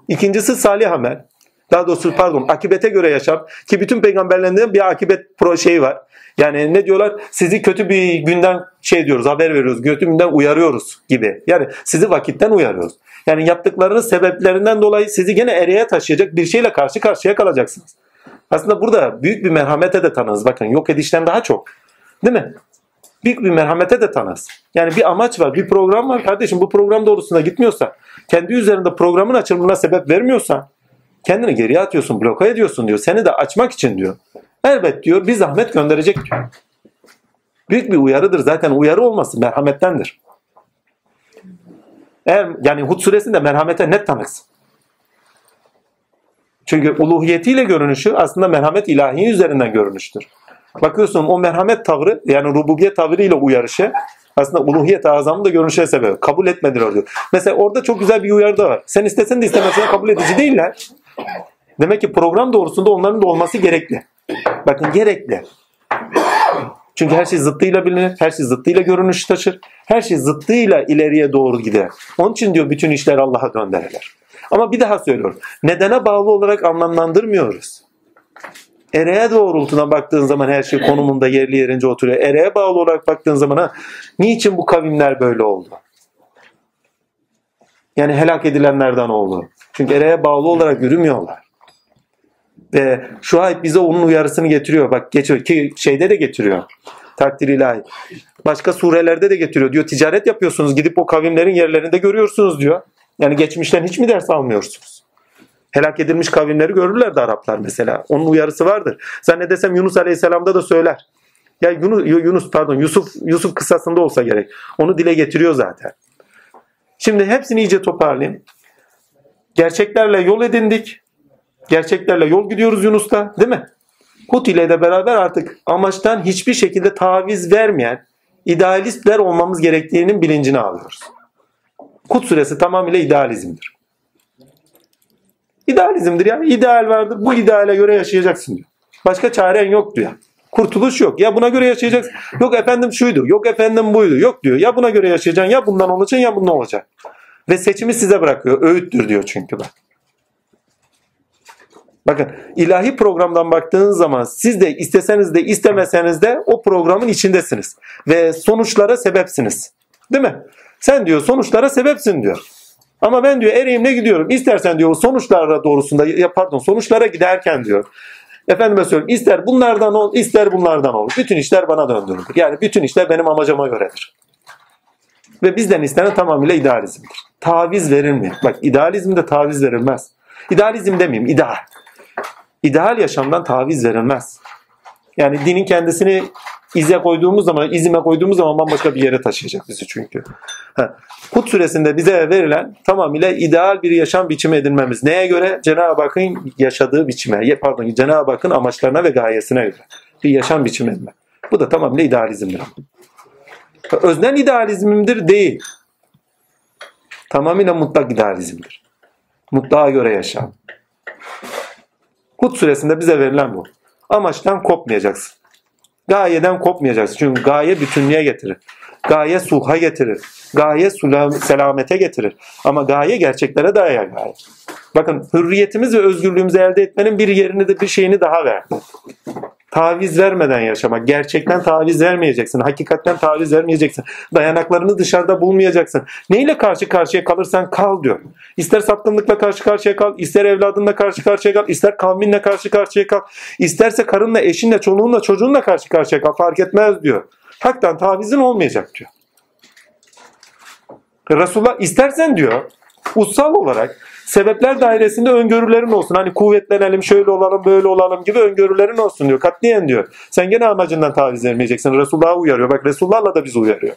İkincisi salih amel. Daha doğrusu pardon akibete göre yaşam. Ki bütün peygamberlerinde bir akibet pro şeyi var. Yani ne diyorlar? Sizi kötü bir günden şey diyoruz, haber veriyoruz. Kötü günden uyarıyoruz gibi. Yani sizi vakitten uyarıyoruz. Yani yaptıklarınız sebeplerinden dolayı sizi gene ereğe taşıyacak bir şeyle karşı karşıya kalacaksınız. Aslında burada büyük bir merhamete de tanırız. Bakın yok edişten daha çok. Değil mi? Büyük bir merhamete de tanırız. Yani bir amaç var, bir program var. Kardeşim bu program doğrusunda gitmiyorsa, kendi üzerinde programın açılımına sebep vermiyorsan, kendini geriye atıyorsun, bloka ediyorsun diyor. Seni de açmak için diyor. Elbet diyor bir zahmet gönderecek diyor. Büyük bir uyarıdır. Zaten uyarı olması merhamettendir. Eğer yani Hud suresinde merhamete net tanıksın. Çünkü uluhiyetiyle görünüşü aslında merhamet ilahi üzerinden görünüştür. Bakıyorsun o merhamet tavrı yani rububiyet tavrıyla uyarışı aslında uluhiyet azamı da görünüşe sebep. Kabul etmediler diyor. Mesela orada çok güzel bir uyarı da var. Sen istesen de istemesen kabul edici değiller. Demek ki program doğrusunda onların da olması gerekli. Bakın gerekli. Çünkü her şey zıttıyla bilinir, her şey zıttıyla görünüş taşır, her şey zıttıyla ileriye doğru gider. Onun için diyor bütün işler Allah'a döndürülür. Ama bir daha söylüyorum. Nedene bağlı olarak anlamlandırmıyoruz. Ereğe doğrultuna baktığın zaman her şey konumunda yerli yerince oturuyor. Ereğe bağlı olarak baktığın zaman ha, niçin bu kavimler böyle oldu? Yani helak edilenlerden oldu. Çünkü ereğe bağlı olarak yürümüyorlar. Ve şu ayet bize onun uyarısını getiriyor. Bak geçiyor ki şeyde de getiriyor. Takdir ilahi. Başka surelerde de getiriyor. Diyor ticaret yapıyorsunuz. Gidip o kavimlerin yerlerinde görüyorsunuz diyor. Yani geçmişten hiç mi ders almıyorsunuz? Helak edilmiş kavimleri görürlerdi Araplar mesela. Onun uyarısı vardır. Zannedesem Yunus Aleyhisselam'da da söyler. Ya Yunus, Yunus pardon Yusuf Yusuf kıssasında olsa gerek. Onu dile getiriyor zaten. Şimdi hepsini iyice toparlayayım. Gerçeklerle yol edindik. Gerçeklerle yol gidiyoruz Yunus'ta değil mi? Hud ile de beraber artık amaçtan hiçbir şekilde taviz vermeyen idealistler olmamız gerektiğinin bilincini alıyoruz. Hud suresi tamamıyla idealizmdir. İdealizmdir yani ideal vardır. Bu ideale göre yaşayacaksın diyor. Başka çaren yok diyor. Kurtuluş yok. Ya buna göre yaşayacaksın. Yok efendim şuydu. Yok efendim buydu. Yok diyor. Ya buna göre yaşayacaksın. Ya bundan olacaksın ya bundan olacak. Ve seçimi size bırakıyor. Öğüttür diyor çünkü bak. Bakın ilahi programdan baktığınız zaman siz de isteseniz de istemeseniz de o programın içindesiniz. Ve sonuçlara sebepsiniz. Değil mi? Sen diyor sonuçlara sebepsin diyor. Ama ben diyor ereğimle gidiyorum. İstersen diyor sonuçlara doğrusunda ya pardon sonuçlara giderken diyor. Efendime söyleyeyim ister bunlardan ol ister bunlardan ol. Bütün işler bana döndürülür. Yani bütün işler benim amacıma göredir. Ve bizden istenen tamamıyla idealizmdir. Taviz verilmiyor. Bak idealizmde taviz verilmez. İdealizm demeyeyim ideal. İdeal yaşamdan taviz verilmez. Yani dinin kendisini ize koyduğumuz zaman, izime koyduğumuz zaman bambaşka bir yere taşıyacak bizi çünkü. Ha. Hud suresinde bize verilen tamamıyla ideal bir yaşam biçimi edinmemiz. Neye göre? Cenab-ı Hakk'ın yaşadığı biçime, pardon Cenab-ı Hakk'ın amaçlarına ve gayesine göre bir yaşam biçimi edinmek. Bu da tamamıyla idealizmdir. Öznel idealizmimdir değil. Tamamıyla mutlak idealizmdir. Mutlağa göre yaşam. Hud suresinde bize verilen bu. Amaçtan kopmayacaksın. Gayeden kopmayacaksın. Çünkü gaye bütünlüğe getirir. Gaye sulha getirir. Gaye selamete getirir. Ama gaye gerçeklere dayayan gaye. Bakın hürriyetimiz ve özgürlüğümüzü elde etmenin bir yerini de bir şeyini daha verdi. Taviz vermeden yaşamak. Gerçekten taviz vermeyeceksin. Hakikatten taviz vermeyeceksin. Dayanaklarını dışarıda bulmayacaksın. Neyle karşı karşıya kalırsan kal diyor. İster sapkınlıkla karşı karşıya kal, ister evladınla karşı karşıya kal, ister kavminle karşı karşıya kal, isterse karınla, eşinle, çoluğunla, çocuğunla karşı karşıya kal. Fark etmez diyor. Haktan tavizin olmayacak diyor. Resulullah istersen diyor ussal olarak sebepler dairesinde öngörülerin olsun. Hani kuvvetlenelim, şöyle olalım, böyle olalım gibi öngörülerin olsun diyor. Katliyen diyor. Sen gene amacından taviz vermeyeceksin. Resulullah'a uyarıyor. Bak Resulullah'la da bizi uyarıyor.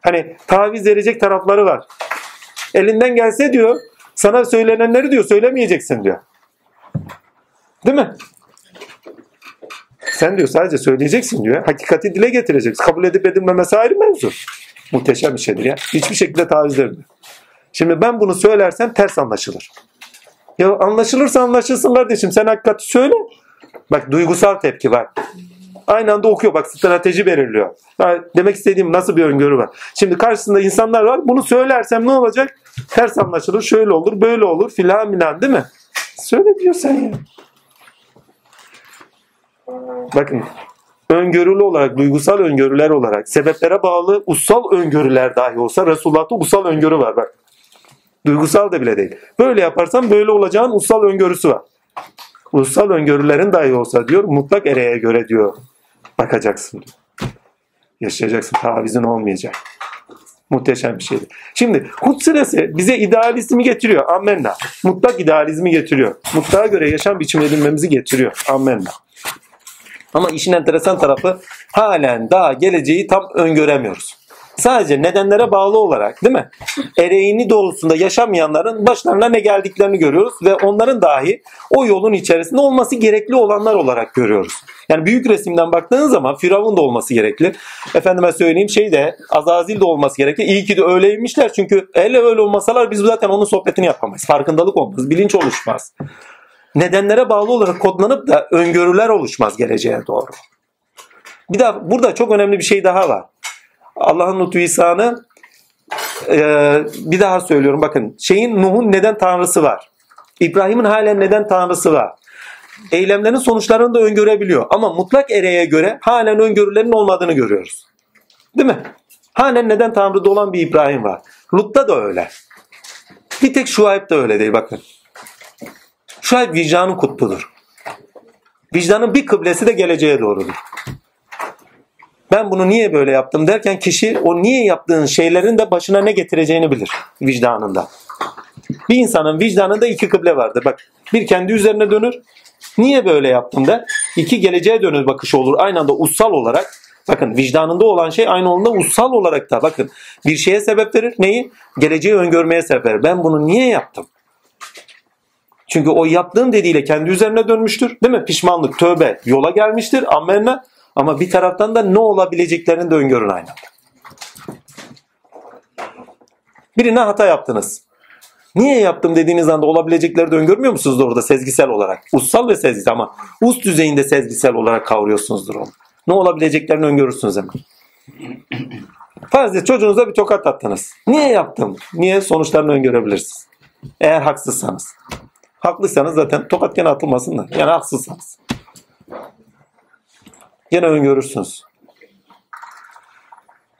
Hani taviz verecek tarafları var. Elinden gelse diyor sana söylenenleri diyor söylemeyeceksin diyor. Değil mi? Sen diyor sadece söyleyeceksin diyor. Hakikati dile getireceksin. Kabul edip edilmemesi ayrı mevzu. Muhteşem bir şeydir ya. Hiçbir şekilde taviz vermiyor. Şimdi ben bunu söylersem ters anlaşılır. Ya anlaşılırsa anlaşılsın kardeşim. Sen hakikati söyle. Bak duygusal tepki var. Aynı anda okuyor. Bak strateji belirliyor. Demek istediğim nasıl bir öngörü var. Şimdi karşısında insanlar var. Bunu söylersem ne olacak? Ters anlaşılır. Şöyle olur, böyle olur filan filan değil mi? Söyle diyor sen ya. Bakın öngörülü olarak, duygusal öngörüler olarak, sebeplere bağlı ussal öngörüler dahi olsa Resulullah'ta ussal öngörü var bak. Duygusal da bile değil. Böyle yaparsan böyle olacağın ussal öngörüsü var. Ussal öngörülerin dahi olsa diyor mutlak ereğe göre diyor bakacaksın. Yaşayacaksın. Tavizin olmayacak. Muhteşem bir şeydir. Şimdi Hud suresi bize idealizmi getiriyor. Ammenna. Mutlak idealizmi getiriyor. Mutlağa göre yaşam biçimi edinmemizi getiriyor. Ammenna. Ama işin enteresan tarafı halen daha geleceği tam öngöremiyoruz. Sadece nedenlere bağlı olarak değil mi? Ereğini doğrusunda yaşamayanların başlarına ne geldiklerini görüyoruz ve onların dahi o yolun içerisinde olması gerekli olanlar olarak görüyoruz. Yani büyük resimden baktığın zaman Firavun da olması gerekli. Efendime söyleyeyim şey de Azazil de olması gerekli. İyi ki de öyleymişler çünkü hele öyle olmasalar biz zaten onun sohbetini yapamayız. Farkındalık olmaz, bilinç oluşmaz nedenlere bağlı olarak kodlanıp da öngörüler oluşmaz geleceğe doğru. Bir daha burada çok önemli bir şey daha var. Allah'ın lütfu ihsanı e, bir daha söylüyorum bakın şeyin Nuh'un neden tanrısı var. İbrahim'in halen neden tanrısı var. Eylemlerin sonuçlarını da öngörebiliyor. Ama mutlak ereğe göre halen öngörülerin olmadığını görüyoruz. Değil mi? Halen neden tanrıda olan bir İbrahim var. Lut'ta da öyle. Bir tek Şuayb da öyle değil bakın. Şuayb vicdanın kutbudur. Vicdanın bir kıblesi de geleceğe doğrudur. Ben bunu niye böyle yaptım derken kişi o niye yaptığın şeylerin de başına ne getireceğini bilir vicdanında. Bir insanın vicdanında iki kıble vardır. Bak bir kendi üzerine dönür. Niye böyle yaptım der. İki geleceğe dönür bakışı olur. Aynı anda ussal olarak. Bakın vicdanında olan şey aynı anda ussal olarak da bakın bir şeye sebep verir. Neyi? Geleceği öngörmeye sebep verir. Ben bunu niye yaptım? Çünkü o yaptığım dediğiyle kendi üzerine dönmüştür. Değil mi? Pişmanlık, tövbe yola gelmiştir. Amenna. Ama bir taraftan da ne olabileceklerini de öngörün aynı anda. Birine hata yaptınız. Niye yaptım dediğiniz anda olabilecekleri de öngörmüyor musunuz orada sezgisel olarak? Ussal ve sezgisel ama ust düzeyinde sezgisel olarak kavruyorsunuzdur onu. Ne olabileceklerini öngörürsünüz hemen. Farz et çocuğunuza bir tokat attınız. Niye yaptım? Niye? Sonuçlarını öngörebilirsiniz. Eğer haksızsanız. Haklıysanız zaten tokat gene atılmasın da. Yani haksızsanız. Gene öngörürsünüz.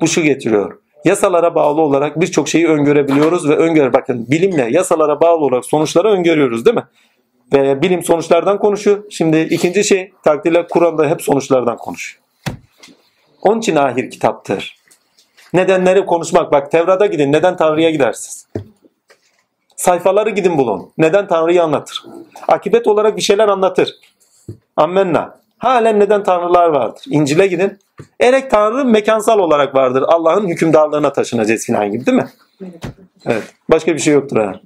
Bu şu getiriyor. Yasalara bağlı olarak birçok şeyi öngörebiliyoruz ve öngör bakın bilimle yasalara bağlı olarak sonuçları öngörüyoruz değil mi? Ve bilim sonuçlardan konuşuyor. Şimdi ikinci şey takdirle Kur'an'da hep sonuçlardan konuşuyor. Onun için ahir kitaptır. Nedenleri konuşmak. Bak Tevrat'a gidin. Neden Tanrı'ya gidersiniz? Sayfaları gidin bulun. Neden Tanrı'yı anlatır? Akibet olarak bir şeyler anlatır. Ammenna. Halen neden tanrılar vardır? İncil'e gidin. Erek tanrı mekansal olarak vardır. Allah'ın hükümdarlığına taşınacağız filan gibi değil mi? Evet. Başka bir şey yoktur ha.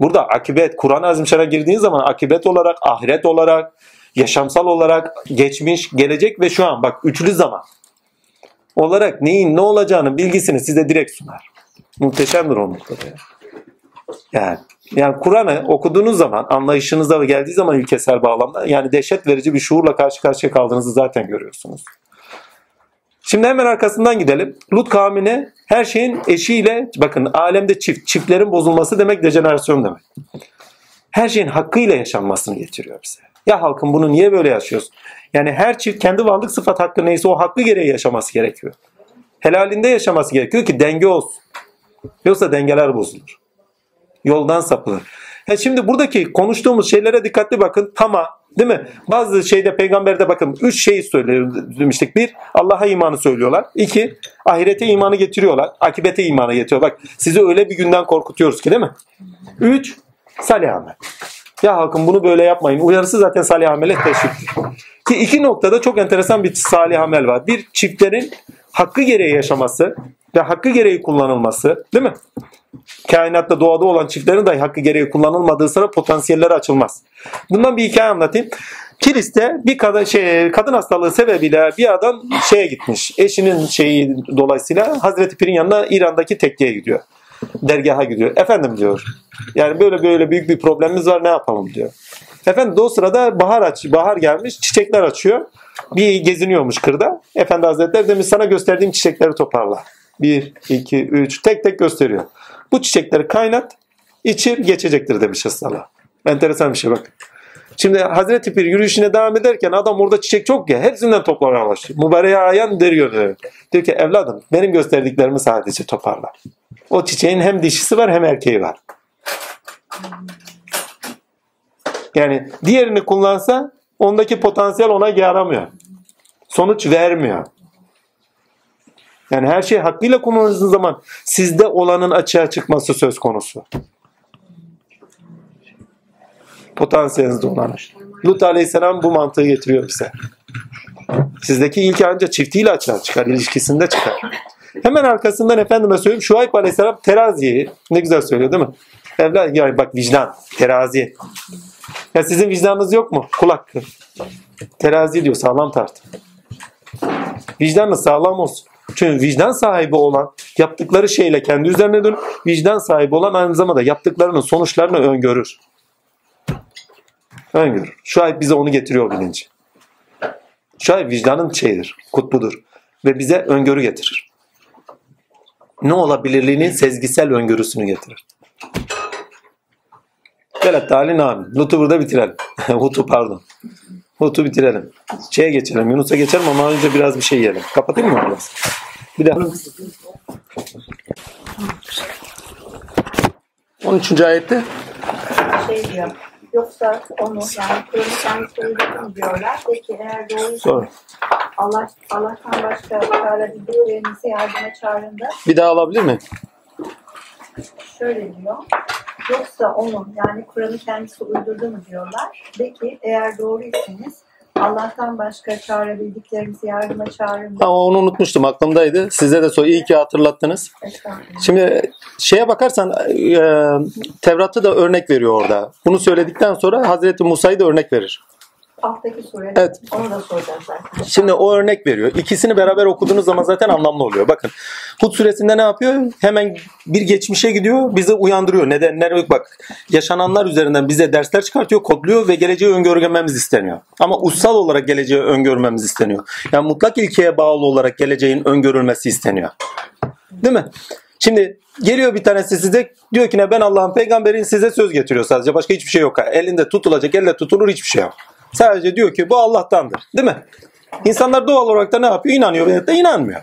Burada akibet, Kur'an-ı Azimşan'a girdiğin zaman akibet olarak, ahiret olarak, yaşamsal olarak geçmiş, gelecek ve şu an bak üçlü zaman olarak neyin ne olacağını bilgisini size direkt sunar. Muhteşemdir o noktada. ya. Yani, yani Kur'an'ı okuduğunuz zaman anlayışınıza ve geldiği zaman ilkesel bağlamda yani dehşet verici bir şuurla karşı karşıya kaldığınızı zaten görüyorsunuz. Şimdi hemen arkasından gidelim. Lut kavmine her şeyin eşiyle bakın alemde çift, çiftlerin bozulması demek dejenerasyon demek. Her şeyin hakkıyla yaşanmasını getiriyor bize. Ya halkım bunu niye böyle yaşıyorsun? Yani her çift kendi varlık sıfat hakkı neyse o hakkı gereği yaşaması gerekiyor. Helalinde yaşaması gerekiyor ki denge olsun. Yoksa dengeler bozulur. Yoldan sapılır. Ha şimdi buradaki konuştuğumuz şeylere dikkatli bakın. Tama değil mi? Bazı şeyde peygamberde bakın üç şeyi söylemiştik. Bir, Allah'a imanı söylüyorlar. İki, ahirete imanı getiriyorlar. Akibete imanı getiriyor. Bak sizi öyle bir günden korkutuyoruz ki değil mi? Üç, salih amel. Ya halkım bunu böyle yapmayın. Uyarısı zaten salih amele teşviktir. Ki iki noktada çok enteresan bir salih amel var. Bir, çiftlerin hakkı gereği yaşaması ve hakkı gereği kullanılması değil mi? kainatta doğada olan çiftlerin dahi hakkı gereği kullanılmadığı sıra potansiyelleri açılmaz. Bundan bir hikaye anlatayım. Kilis'te bir kadın, şey, kadın hastalığı sebebiyle bir adam şeye gitmiş. Eşinin şeyi dolayısıyla Hazreti Pir'in yanına İran'daki tekkeye gidiyor. Dergaha gidiyor. Efendim diyor. Yani böyle böyle büyük bir problemimiz var ne yapalım diyor. Efendim o sırada bahar aç, bahar gelmiş çiçekler açıyor. Bir geziniyormuş kırda. Efendi Hazretleri demiş sana gösterdiğim çiçekleri toparla. Bir, iki, üç tek tek gösteriyor. Bu çiçekleri kaynat, içir geçecektir demiş hastalığa. Enteresan bir şey bak. Şimdi Hazreti Pir yürüyüşüne devam ederken adam orada çiçek çok ya hepsinden toplamaya başlıyor. Mübareğe ayan deriyor diyor. Diyor ki evladım benim gösterdiklerimi sadece toparla. O çiçeğin hem dişisi var hem erkeği var. Yani diğerini kullansa ondaki potansiyel ona yaramıyor. Sonuç vermiyor. Yani her şey hakkıyla kullanıldığınız zaman sizde olanın açığa çıkması söz konusu. Potansiyelinizde olan. Lut Aleyhisselam bu mantığı getiriyor bize. Sizdeki ilk ancak çiftiyle açığa çıkar, ilişkisinde çıkar. Hemen arkasından efendime söyleyeyim Şuayb Aleyhisselam teraziyi ne güzel söylüyor değil mi? Evlat yani bak vicdan, terazi. Ya sizin vicdanınız yok mu? Kul hakkı. Terazi diyor sağlam tart. Vicdanınız sağlam olsun. Çünkü vicdan sahibi olan yaptıkları şeyle kendi üzerine dön. Vicdan sahibi olan aynı zamanda yaptıklarının sonuçlarını öngörür. Öngörür. Şu ay bize onu getiriyor bilinci. Şu ay vicdanın şeyidir, kutbudur. Ve bize öngörü getirir. Ne olabilirliğini sezgisel öngörüsünü getirir. Velet talin amin. Lut'u burada bitirelim. *laughs* Hut'u pardon. Hut'u bitirelim. Şeye geçelim. Yunus'a geçelim ama önce biraz bir şey yiyelim. Kapatayım mı biraz? Bir daha. 13. ayette Şey diyor. Yoksa onu yani uydurdu mu diyorlar. Peki eğer Sonra. Allah, Allah'tan başka çağırabildiklerinizi yardıma çağırın da Bir daha alabilir miyim? şöyle diyor. Yoksa onu yani Kur'an'ı kendisi uydurdu mu diyorlar. De ki eğer doğruysanız Allah'tan başka çağırabildiklerinizi yardıma çağırın. Ama onu unutmuştum aklımdaydı. Size de sor. İyi ki hatırlattınız. Şimdi şeye bakarsan e, Tevrat'ı da örnek veriyor orada. Bunu söyledikten sonra Hazreti Musa'yı da örnek verir. Alttaki surede Evet. onu da soracağız zaten. Şimdi o örnek veriyor. İkisini beraber okuduğunuz zaman zaten anlamlı oluyor. Bakın Hud suresinde ne yapıyor? Hemen bir geçmişe gidiyor. Bizi uyandırıyor. Nedenler bak. Yaşananlar üzerinden bize dersler çıkartıyor, kodluyor ve geleceği öngörmemiz isteniyor. Ama ussal olarak geleceği öngörmemiz isteniyor. Yani mutlak ilkeye bağlı olarak geleceğin öngörülmesi isteniyor. Değil mi? Şimdi geliyor bir tanesi size diyor ki ne ben Allah'ın peygamberin size söz getiriyor sadece. Başka hiçbir şey yok. Elinde tutulacak, elle tutulur hiçbir şey yok. Sadece diyor ki bu Allah'tandır. Değil mi? İnsanlar doğal olarak da ne yapıyor? İnanıyor veya da inanmıyor.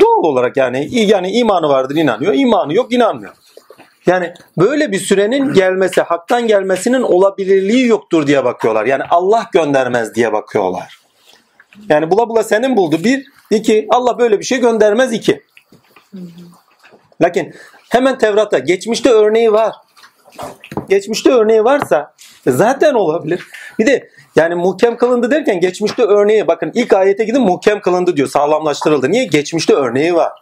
Doğal olarak yani yani imanı vardır inanıyor. imanı yok inanmıyor. Yani böyle bir sürenin gelmesi, haktan gelmesinin olabilirliği yoktur diye bakıyorlar. Yani Allah göndermez diye bakıyorlar. Yani bula bula senin buldu. Bir, iki, Allah böyle bir şey göndermez iki. Lakin hemen Tevrat'ta geçmişte örneği var. Geçmişte örneği varsa zaten olabilir. Bir de yani muhkem kılındı derken geçmişte örneği bakın ilk ayete gidin muhkem kılındı diyor sağlamlaştırıldı. Niye? Geçmişte örneği var.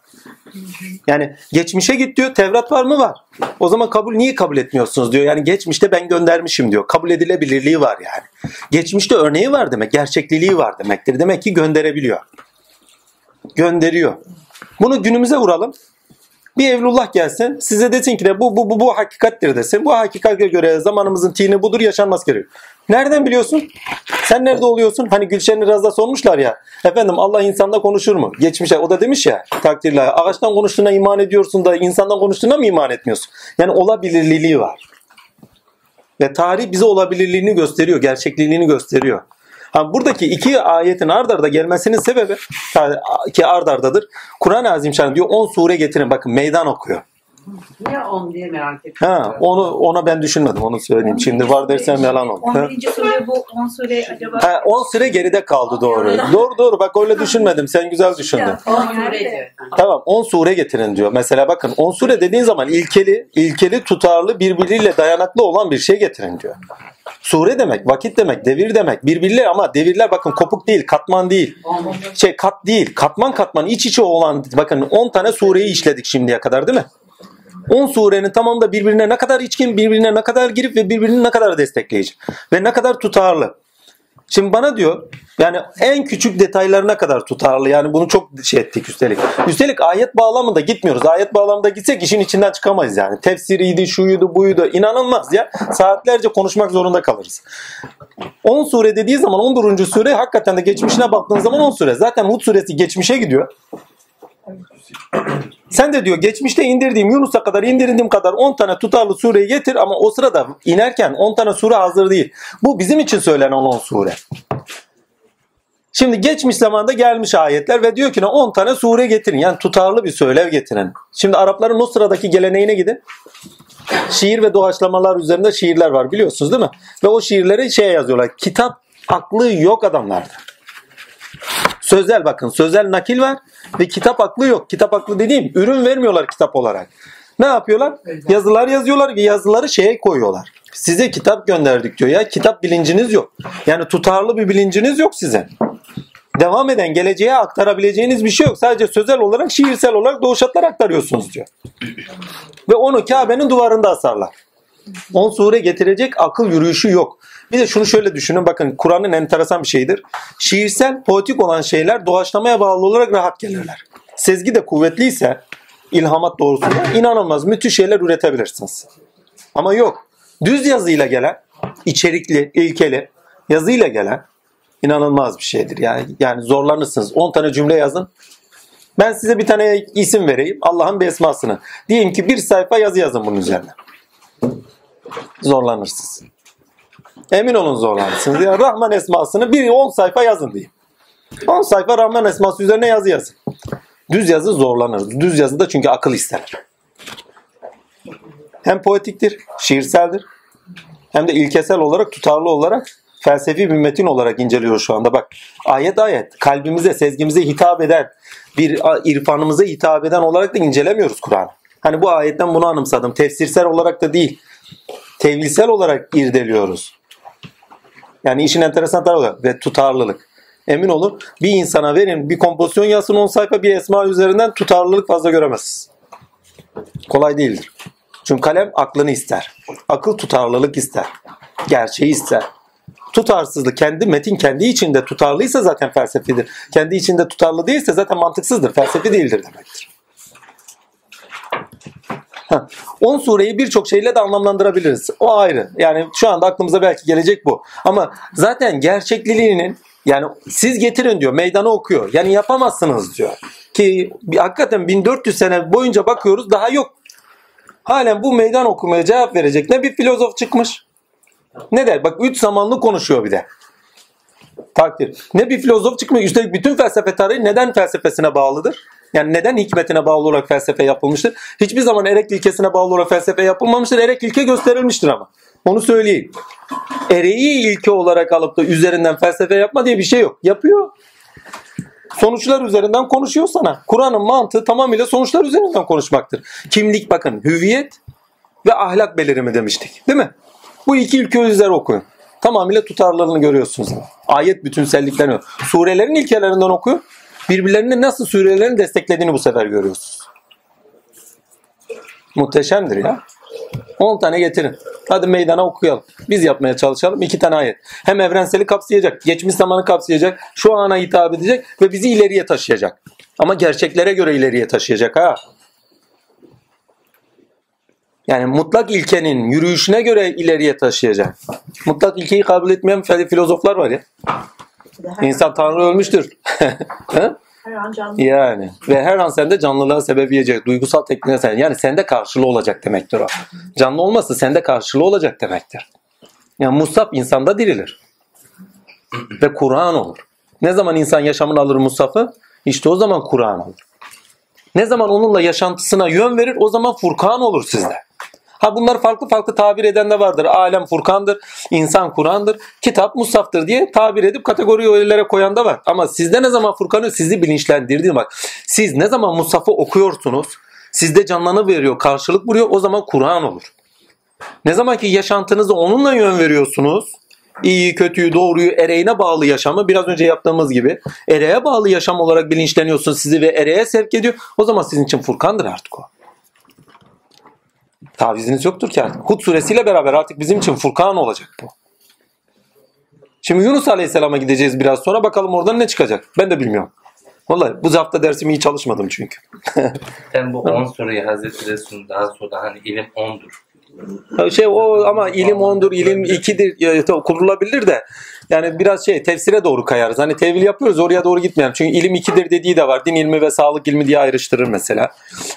Yani geçmişe git diyor. Tevrat var mı? Var. O zaman kabul niye kabul etmiyorsunuz diyor. Yani geçmişte ben göndermişim diyor. Kabul edilebilirliği var yani. Geçmişte örneği var demek. Gerçekliliği var demektir. Demek ki gönderebiliyor. Gönderiyor. Bunu günümüze vuralım. Bir evlullah gelsin size desin ki de bu bu bu, bu hakikattir desin. Bu hakikate göre zamanımızın tini budur yaşanmaz gerekiyor. Nereden biliyorsun? Sen nerede oluyorsun? Hani Gülşen Iraz'da sormuşlar ya. Efendim Allah insanda konuşur mu? Geçmişe o da demiş ya takdirle. Ağaçtan konuştuğuna iman ediyorsun da insandan konuştuğuna mı iman etmiyorsun? Yani olabilirliliği var. Ve tarih bize olabilirliğini gösteriyor, gerçekliğini gösteriyor. Ha, buradaki iki ayetin ard arda gelmesinin sebebi ki ard ardadır. Kur'an-ı Azimşan diyor 10 sure getirin. Bakın meydan okuyor. Niye 10 diye merak ettim. Ha, onu ona ben düşünmedim onu söyleyeyim. Şimdi var dersem yalan olur. Ha. 11. sure bu 10 sure acaba Ha, 10 süre geride kaldı doğru. Doğru doğru bak öyle düşünmedim. Sen güzel düşündün. 10 süreci. Tamam 10 sure getirin diyor. Mesela bakın 10 sure dediğin zaman ilkeli, ilkeli tutarlı birbiriyle dayanaklı olan bir şey getirin diyor. Sure demek, vakit demek, devir demek. Birbirleri ama devirler bakın kopuk değil, katman değil. 10. Şey kat değil. Katman katman iç içe olan bakın 10 tane sureyi işledik şimdiye kadar değil mi? 10 surenin tamamı da birbirine ne kadar içkin, birbirine ne kadar girip ve birbirini ne kadar destekleyici ve ne kadar tutarlı. Şimdi bana diyor yani en küçük detaylarına kadar tutarlı. Yani bunu çok şey ettik üstelik. Üstelik ayet bağlamında gitmiyoruz. Ayet bağlamında gitsek işin içinden çıkamayız yani. Tefsiriydi, şuydu, buydu. İnanılmaz ya. Saatlerce konuşmak zorunda kalırız. 10 sure dediği zaman 11. sure hakikaten de geçmişine baktığın zaman 10 sure. Zaten Hud suresi geçmişe gidiyor. Sen de diyor geçmişte indirdiğim Yunus'a kadar indirdiğim kadar 10 tane tutarlı sureyi getir ama o sırada inerken 10 tane sure hazır değil. Bu bizim için söylenen 10 sure. Şimdi geçmiş zamanda gelmiş ayetler ve diyor ki ne 10 tane sure getirin. Yani tutarlı bir söylev getirin. Şimdi Arapların o sıradaki geleneğine gidin. Şiir ve doğaçlamalar üzerinde şiirler var biliyorsunuz değil mi? Ve o şiirleri şey yazıyorlar. Kitap aklı yok adamlarda. Sözel bakın sözel nakil var ve kitap aklı yok. Kitap aklı dediğim ürün vermiyorlar kitap olarak. Ne yapıyorlar? Yazılar yazıyorlar ve yazıları şeye koyuyorlar. Size kitap gönderdik diyor ya. Kitap bilinciniz yok. Yani tutarlı bir bilinciniz yok size. Devam eden geleceğe aktarabileceğiniz bir şey yok. Sadece sözel olarak şiirsel olarak doğuşatlar aktarıyorsunuz diyor. Ve onu Kabe'nin duvarında asarlar. 10 sure getirecek akıl yürüyüşü yok. Bir de şunu şöyle düşünün bakın Kur'an'ın enteresan bir şeyidir. Şiirsel, poetik olan şeyler doğaçlamaya bağlı olarak rahat gelirler. Sezgi de kuvvetliyse ilhamat doğrusunda inanılmaz müthiş şeyler üretebilirsiniz. Ama yok. Düz yazıyla gelen, içerikli, ilkeli yazıyla gelen inanılmaz bir şeydir. Yani yani zorlanırsınız. 10 tane cümle yazın. Ben size bir tane isim vereyim. Allah'ın bir esmasını. Diyeyim ki bir sayfa yazı yazın bunun üzerine. Zorlanırsınız. Emin olun zorlanırsınız. Ya Rahman esmasını bir 10 sayfa yazın diyeyim. 10 sayfa Rahman esması üzerine yazı yazın. Düz yazı zorlanır. Düz yazı da çünkü akıl ister. Hem poetiktir, şiirseldir. Hem de ilkesel olarak, tutarlı olarak felsefi bir metin olarak inceliyoruz şu anda. Bak ayet ayet kalbimize, sezgimize hitap eden bir irfanımıza hitap eden olarak da incelemiyoruz Kur'an'ı. Hani bu ayetten bunu anımsadım. Tefsirsel olarak da değil. Tevilsel olarak irdeliyoruz. Yani işin enteresan tarafı ve tutarlılık. Emin olun bir insana verin bir kompozisyon yazsın 10 sayfa bir esma üzerinden tutarlılık fazla göremezsiniz. Kolay değildir. Çünkü kalem aklını ister. Akıl tutarlılık ister. Gerçeği ister. Tutarsızlık kendi metin kendi içinde tutarlıysa zaten felsefedir. Kendi içinde tutarlı değilse zaten mantıksızdır. Felsefi değildir demektir. 10 sureyi birçok şeyle de anlamlandırabiliriz. O ayrı. Yani şu anda aklımıza belki gelecek bu. Ama zaten gerçekliliğinin yani siz getirin diyor meydana okuyor. Yani yapamazsınız diyor. Ki hakikaten 1400 sene boyunca bakıyoruz daha yok. Halen bu meydan okumaya cevap verecek ne bir filozof çıkmış. Ne der? Bak üç zamanlı konuşuyor bir de. Takdir. Ne bir filozof çıkmış. Üstelik bütün felsefe tarihi neden felsefesine bağlıdır? Yani neden hikmetine bağlı olarak felsefe yapılmıştır? Hiçbir zaman erek ilkesine bağlı olarak felsefe yapılmamıştır. Erek ilke gösterilmiştir ama. Onu söyleyeyim. Ereği ilke olarak alıp da üzerinden felsefe yapma diye bir şey yok. Yapıyor. Sonuçlar üzerinden konuşuyor sana. Kur'an'ın mantığı tamamıyla sonuçlar üzerinden konuşmaktır. Kimlik bakın hüviyet ve ahlak belirimi demiştik. Değil mi? Bu iki ilke üzeri okuyun. Tamamıyla tutarlılığını görüyorsunuz. Ayet bütünselliklerini. Surelerin ilkelerinden okuyun. Birbirlerini nasıl surelerini desteklediğini bu sefer görüyorsunuz. Muhteşemdir ya. 10 tane getirin. Hadi meydana okuyalım. Biz yapmaya çalışalım. 2 tane ayet. Hem evrenseli kapsayacak, geçmiş zamanı kapsayacak, şu ana hitap edecek ve bizi ileriye taşıyacak. Ama gerçeklere göre ileriye taşıyacak ha. Yani mutlak ilkenin yürüyüşüne göre ileriye taşıyacak. Mutlak ilkeyi kabul etmeyen filozoflar var ya. Her, İnsan Tanrı ölmüştür. *laughs* Her an canlı. yani. Ve her an sende canlılığa sebebiyecek. Duygusal tekniğe sen. Yani sende karşılığı olacak demektir o. Canlı olması sende karşılığı olacak demektir. Yani Musab insanda dirilir. Ve Kur'an olur. Ne zaman insan yaşamını alır Musaf'ı? İşte o zaman Kur'an olur. Ne zaman onunla yaşantısına yön verir o zaman Furkan olur sizde. Ha bunlar farklı farklı tabir eden de vardır. Alem Furkan'dır, insan Kur'an'dır, kitap Musaf'tır diye tabir edip kategori öğelere koyan da var. Ama sizde ne zaman Furkan'ı sizi bilinçlendirdiği bak. Siz ne zaman Musaf'ı okuyorsunuz, sizde canlanı veriyor, karşılık vuruyor o zaman Kur'an olur. Ne zaman ki yaşantınızı onunla yön veriyorsunuz, iyi, kötüyü, doğruyu, ereğine bağlı yaşamı biraz önce yaptığımız gibi ereğe bağlı yaşam olarak bilinçleniyorsun sizi ve ereğe sevk ediyor. O zaman sizin için Furkan'dır artık o. Taviziniz yoktur ki artık. Hud suresiyle beraber artık bizim için Furkan olacak bu. Şimdi Yunus Aleyhisselam'a gideceğiz biraz sonra. Bakalım oradan ne çıkacak. Ben de bilmiyorum. Vallahi bu hafta dersimi iyi çalışmadım çünkü. Ben bu *laughs* 10 soruyu Hazreti Resul'ün daha sonra hani ilim 10'dur. Şey o ama ilim ondur, ilim ikidir kurulabilir de yani biraz şey tefsire doğru kayarız. Hani tevil yapıyoruz oraya doğru gitmeyelim. Çünkü ilim ikidir dediği de var. Din ilmi ve sağlık ilmi diye ayrıştırır mesela.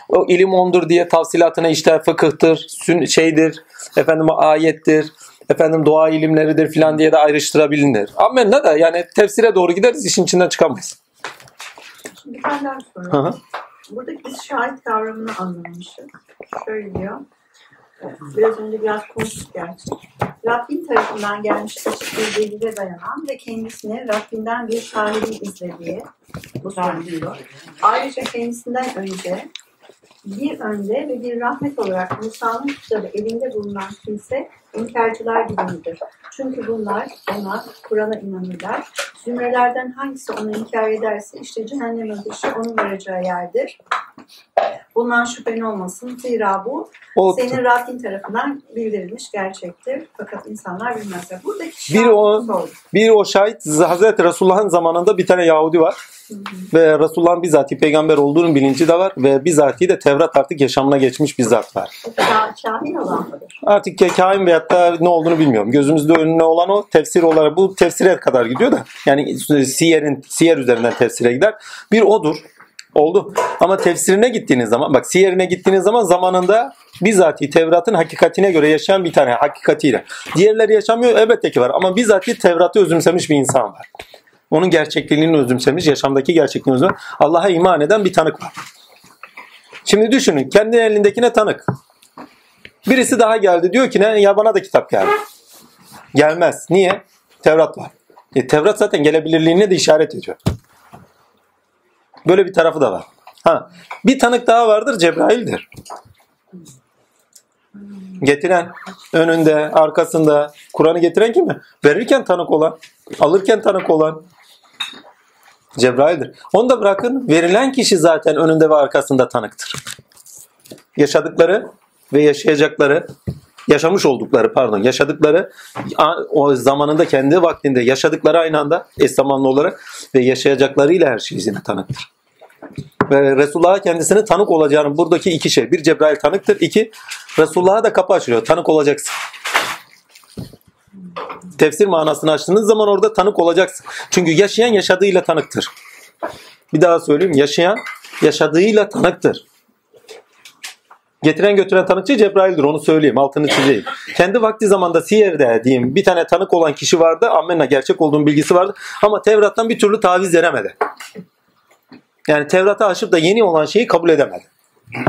O ilim ondur diye tafsilatına işte fıkıhtır, sün, şeydir, efendim ayettir, efendim doğa ilimleridir filan diye de ayrıştırabilir. Ama ne de yani tefsire doğru gideriz işin içinden çıkamayız. Şimdi bir tane daha soru. Buradaki biz şahit kavramını anlamışız. Şöyle diyor. Biraz önce biraz konuştuk gerçi. Rabbin tarafından gelmiş bir delile dayanan ve kendisine Rabbinden bir şahidin izlediği bu söyleniyor. Ayrıca kendisinden önce bir önde ve bir rahmet olarak Musa'nın kitabı elinde bulunan kimse inkarcılar gibi midir? Çünkü bunlar ona, Kur'an'a inanırlar. Zümrelerden hangisi onu inkar ederse işte cehennem ateşi onun varacağı yerdir. Bundan şüphen olmasın. Zira bu O senin Rabbin tarafından bildirilmiş gerçektir. Fakat insanlar bilmezler. Buradaki Bir o-. Bir o şahit Hazreti Resulullah'ın zamanında bir tane Yahudi var. Ve Resulullah'ın bizatihi peygamber olduğunun bilinci de var. Ve bizatihi de Tevrat artık yaşamına geçmiş bir zat var. Şahin olan mıdır? Artık kain veyahut da ne olduğunu bilmiyorum. Gözümüzde önüne olan o tefsir olarak bu tefsire kadar gidiyor da. Yani siyerin siyer üzerinden tefsire gider. Bir odur. Oldu. Ama tefsirine gittiğiniz zaman bak siyerine gittiğiniz zaman zamanında bizatihi Tevrat'ın hakikatine göre yaşayan bir tane hakikatiyle. Diğerleri yaşamıyor elbette ki var ama bizatihi Tevrat'ı özümsemiş bir insan var. Onun gerçekliğini özümsemiş, yaşamdaki gerçekliğini özümsemiş. Allah'a iman eden bir tanık var. Şimdi düşünün kendi elindekine tanık. Birisi daha geldi diyor ki ne ya bana da kitap geldi. Gelmez. Niye? Tevrat var. E, Tevrat zaten gelebilirliğine de işaret ediyor. Böyle bir tarafı da var. Ha, bir tanık daha vardır Cebrail'dir. Getiren, önünde, arkasında, Kur'an'ı getiren kim mi? Verirken tanık olan, alırken tanık olan Cebrail'dir. Onu da bırakın, verilen kişi zaten önünde ve arkasında tanıktır. Yaşadıkları ve yaşayacakları yaşamış oldukları pardon yaşadıkları o zamanında kendi vaktinde yaşadıkları aynı anda eş zamanlı olarak ve yaşayacaklarıyla her şey yine tanıktır. Ve Resulullah'a kendisine tanık olacağının buradaki iki şey. Bir Cebrail tanıktır. iki Resulullah'a da kapı açılıyor. Tanık olacaksın. Tefsir manasını açtığınız zaman orada tanık olacaksın. Çünkü yaşayan yaşadığıyla tanıktır. Bir daha söyleyeyim. Yaşayan yaşadığıyla tanıktır. Getiren götüren tanıkçı Cebrail'dir onu söyleyeyim altını çizeyim. *laughs* Kendi vakti zamanda Siyer'de diyeyim bir tane tanık olan kişi vardı. Amenna gerçek olduğun bilgisi vardı. Ama Tevrat'tan bir türlü taviz veremedi. Yani Tevrat'a aşıp da yeni olan şeyi kabul edemedi.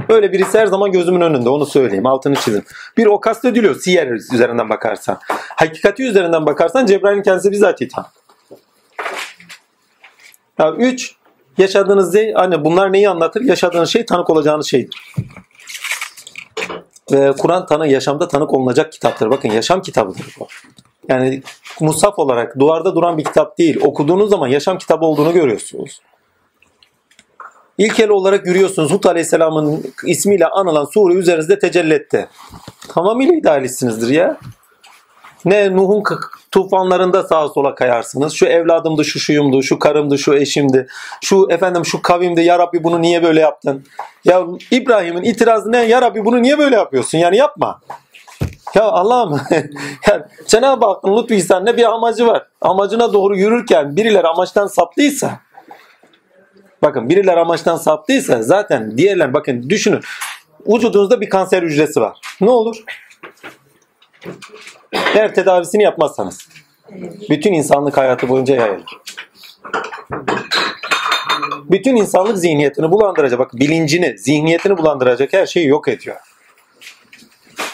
Öyle birisi her zaman gözümün önünde onu söyleyeyim altını çizin. Bir o kastediliyor Siyer üzerinden bakarsan. Hakikati üzerinden bakarsan Cebrail'in kendisi bizatihi tanık. Ya üç, yaşadığınız şey, hani bunlar neyi anlatır? Yaşadığınız şey tanık olacağınız şeydir. Ve Kur'an tanı yaşamda tanık olunacak kitaptır. Bakın yaşam kitabıdır bu. Yani musaf olarak duvarda duran bir kitap değil. Okuduğunuz zaman yaşam kitabı olduğunu görüyorsunuz. İlkel olarak yürüyorsunuz. Hud Aleyhisselam'ın ismiyle anılan sure üzerinizde tecelli etti. Tamamıyla idealistsinizdir ya. Ne Nuh'un tufanlarında sağa sola kayarsınız. Şu evladımdı, şu şuyumdu, şu karımdı, şu eşimdi. Şu efendim şu kavimdi. Ya Rabbi bunu niye böyle yaptın? Ya İbrahim'in itirazı ne? Ya Rabbi bunu niye böyle yapıyorsun? Yani yapma. Ya Allah'ım *laughs* yani Cenab-ı Hakk'ın lütfu ihsanında bir amacı var. Amacına doğru yürürken birileri amaçtan saptıysa bakın birileri amaçtan saptıysa zaten diğerler bakın düşünün vücudunuzda bir kanser hücresi var. Ne olur? Eğer tedavisini yapmazsanız bütün insanlık hayatı boyunca yayılır. Bütün insanlık zihniyetini bulandıracak. Bak bilincini, zihniyetini bulandıracak her şeyi yok ediyor.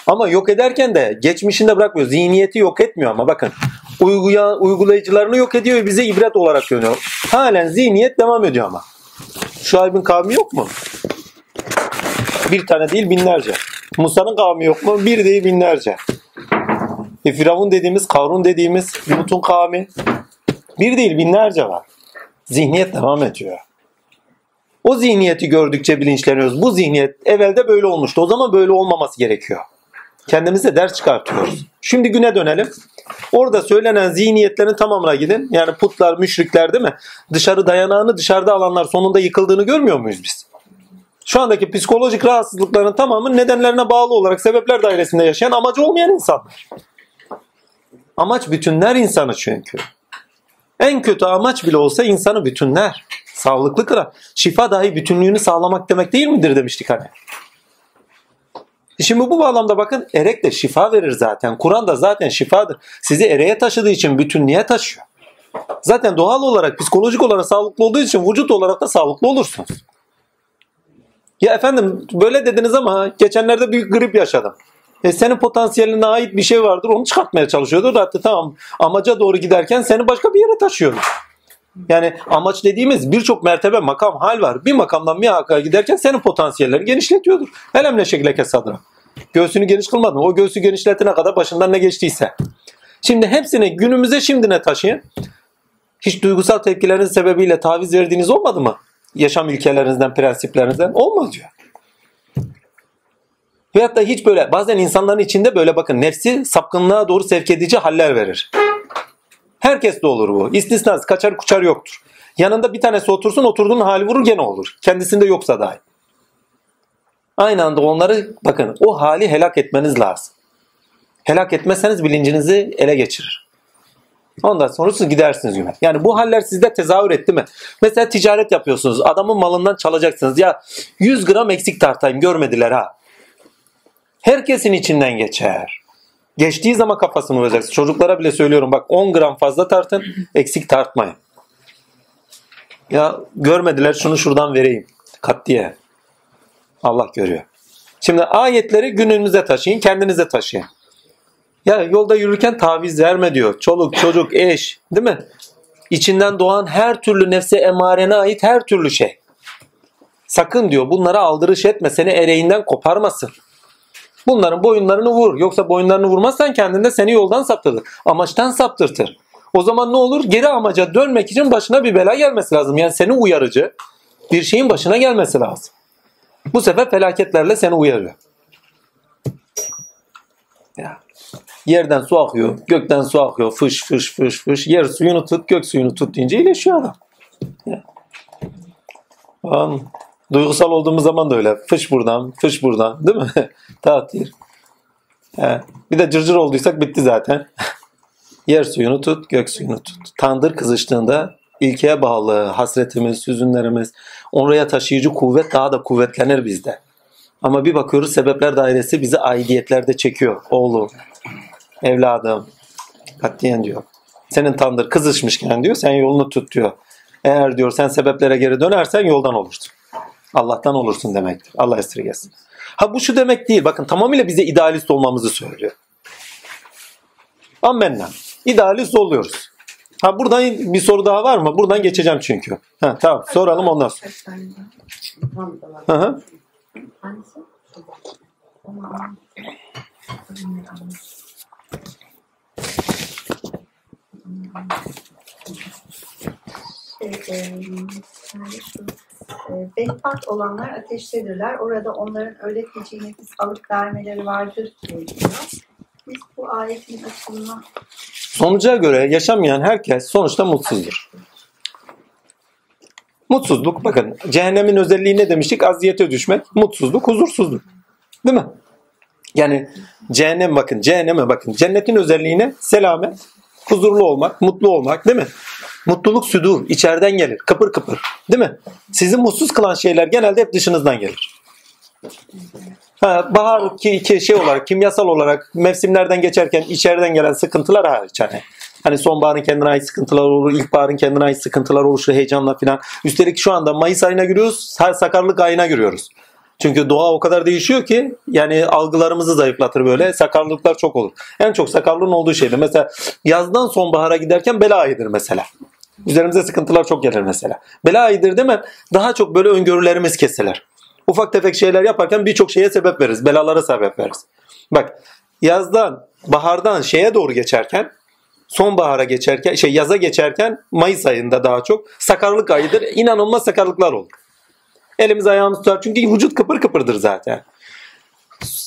Ama yok ederken de geçmişinde bırakmıyor. Zihniyeti yok etmiyor ama bakın. Uyguya, uygulayıcılarını yok ediyor ve bize ibret olarak dönüyor. Halen zihniyet devam ediyor ama. Şuayb'in kavmi yok mu? Bir tane değil binlerce. Musa'nın kavmi yok mu? Bir değil binlerce. E, Firavun dediğimiz, Karun dediğimiz, Lut'un kavmi. Bir değil binlerce var. Zihniyet devam ediyor. O zihniyeti gördükçe bilinçleniyoruz. Bu zihniyet evvelde böyle olmuştu. O zaman böyle olmaması gerekiyor. Kendimize ders çıkartıyoruz. Şimdi güne dönelim. Orada söylenen zihniyetlerin tamamına gidin. Yani putlar, müşrikler değil mi? Dışarı dayanağını dışarıda alanlar sonunda yıkıldığını görmüyor muyuz biz? Şu andaki psikolojik rahatsızlıkların tamamı nedenlerine bağlı olarak sebepler dairesinde yaşayan amacı olmayan insanlar. Amaç bütünler insanı çünkü. En kötü amaç bile olsa insanı bütünler. Sağlıklı kılar. Şifa dahi bütünlüğünü sağlamak demek değil midir demiştik hani. Şimdi bu bağlamda bakın erek de şifa verir zaten. Kur'an da zaten şifadır. Sizi ereğe taşıdığı için bütünlüğe taşıyor. Zaten doğal olarak psikolojik olarak sağlıklı olduğu için vücut olarak da sağlıklı olursunuz. Ya efendim böyle dediniz ama geçenlerde büyük grip yaşadım. E senin potansiyeline ait bir şey vardır onu çıkartmaya çalışıyordur. Hatta tamam amaca doğru giderken seni başka bir yere taşıyordur. Yani amaç dediğimiz birçok mertebe, makam, hal var. Bir makamdan bir hakka giderken senin potansiyellerini genişletiyordur. Elem ne şekilde kesadına. Göğsünü geniş kılmadın. O göğsü genişletene kadar başından ne geçtiyse. Şimdi hepsini günümüze şimdine taşıyın. Hiç duygusal tepkileriniz sebebiyle taviz verdiğiniz olmadı mı? Yaşam ilkelerinizden, prensiplerinizden olmaz diyor. Veyahut da hiç böyle bazen insanların içinde böyle bakın nefsi sapkınlığa doğru sevk edici haller verir. Herkes de olur bu. İstisnası kaçar kuçar yoktur. Yanında bir tanesi otursun oturduğun hali vurur gene olur. Kendisinde yoksa dahi. Aynı anda onları bakın o hali helak etmeniz lazım. Helak etmezseniz bilincinizi ele geçirir. Ondan sonra siz gidersiniz güne. Yani bu haller sizde tezahür etti mi? Mesela ticaret yapıyorsunuz. Adamın malından çalacaksınız. Ya 100 gram eksik tartayım görmediler ha. Herkesin içinden geçer. Geçtiği zaman kafasını vuracaksın. Çocuklara bile söylüyorum bak 10 gram fazla tartın eksik tartmayın. Ya görmediler şunu şuradan vereyim. Kat diye. Allah görüyor. Şimdi ayetleri gününüze taşıyın, kendinize taşıyın. Ya yolda yürürken taviz verme diyor. Çoluk, çocuk, eş, değil mi? İçinden doğan her türlü nefse emarene ait her türlü şey. Sakın diyor bunlara aldırış etme seni ereğinden koparmasın. Bunların boyunlarını vur. Yoksa boyunlarını vurmazsan kendinde seni yoldan saptırır. Amaçtan saptırtır. O zaman ne olur? Geri amaca dönmek için başına bir bela gelmesi lazım. Yani seni uyarıcı bir şeyin başına gelmesi lazım. Bu sefer felaketlerle seni uyarıyor. Ya. Yerden su akıyor, gökten su akıyor, fış fış fış fış. Yer suyunu tut, gök suyunu tut deyince iyileşiyor adam. Ya. An, duygusal olduğumuz zaman da öyle. Fış buradan, fış buradan değil mi? *laughs* Tatil. He. Bir de cırcır olduysak bitti zaten. *laughs* Yer suyunu tut, gök suyunu tut. Tandır kızıştığında ilkeye bağlı hasretimiz, hüzünlerimiz, oraya taşıyıcı kuvvet daha da kuvvetlenir bizde. Ama bir bakıyoruz sebepler dairesi bizi aidiyetlerde çekiyor. Oğlum, evladım, katiyen diyor. Senin tandır kızışmışken diyor sen yolunu tut diyor. Eğer diyor sen sebeplere geri dönersen yoldan olursun. Allah'tan olursun demektir. Allah esirgesin. Ha bu şu demek değil. Bakın tamamıyla bize idealist olmamızı söylüyor. Ammenna. İdealist oluyoruz. Ha buradan bir soru daha var mı? Buradan geçeceğim çünkü. Ha, tamam soralım ondan sonra. Hı hı. Bedbaht olanlar ateştedirler. Orada onların öyle feci nefis alıp vermeleri vardır diyor. Biz bu ayetin açılımına Sonuca göre yaşamayan herkes sonuçta mutsuzdur. Mutsuzluk bakın cehennemin özelliği ne demiştik? Aziyete düşmek, mutsuzluk, huzursuzluk. Değil mi? Yani cehennem bakın, cehenneme bakın. Cennetin özelliğine selamet, huzurlu olmak, mutlu olmak değil mi? Mutluluk südur, içeriden gelir, kıpır kıpır. Değil mi? Sizi mutsuz kılan şeyler genelde hep dışınızdan gelir. Ha, bahar ki, ki şey olarak kimyasal olarak mevsimlerden geçerken içeriden gelen sıkıntılar hariç hani. Hani sonbaharın kendine ait sıkıntılar olur, ilkbaharın kendine ait sıkıntılar olur, şu heyecanla filan. Üstelik şu anda Mayıs ayına giriyoruz, sa- sakarlık ayına giriyoruz. Çünkü doğa o kadar değişiyor ki yani algılarımızı zayıflatır böyle. Sakarlıklar çok olur. En çok sakarlığın olduğu şeydir. Mesela yazdan sonbahara giderken bela ayıdır mesela. Üzerimize sıkıntılar çok gelir mesela. Bela ayıdır demem daha çok böyle öngörülerimiz kesilir. Ufak tefek şeyler yaparken birçok şeye sebep veririz. Belalara sebep veririz. Bak yazdan, bahardan şeye doğru geçerken sonbahara geçerken, şey yaza geçerken Mayıs ayında daha çok sakarlık ayıdır. İnanılmaz sakarlıklar olur. Elimiz ayağımız tutar çünkü vücut kıpır kıpırdır zaten.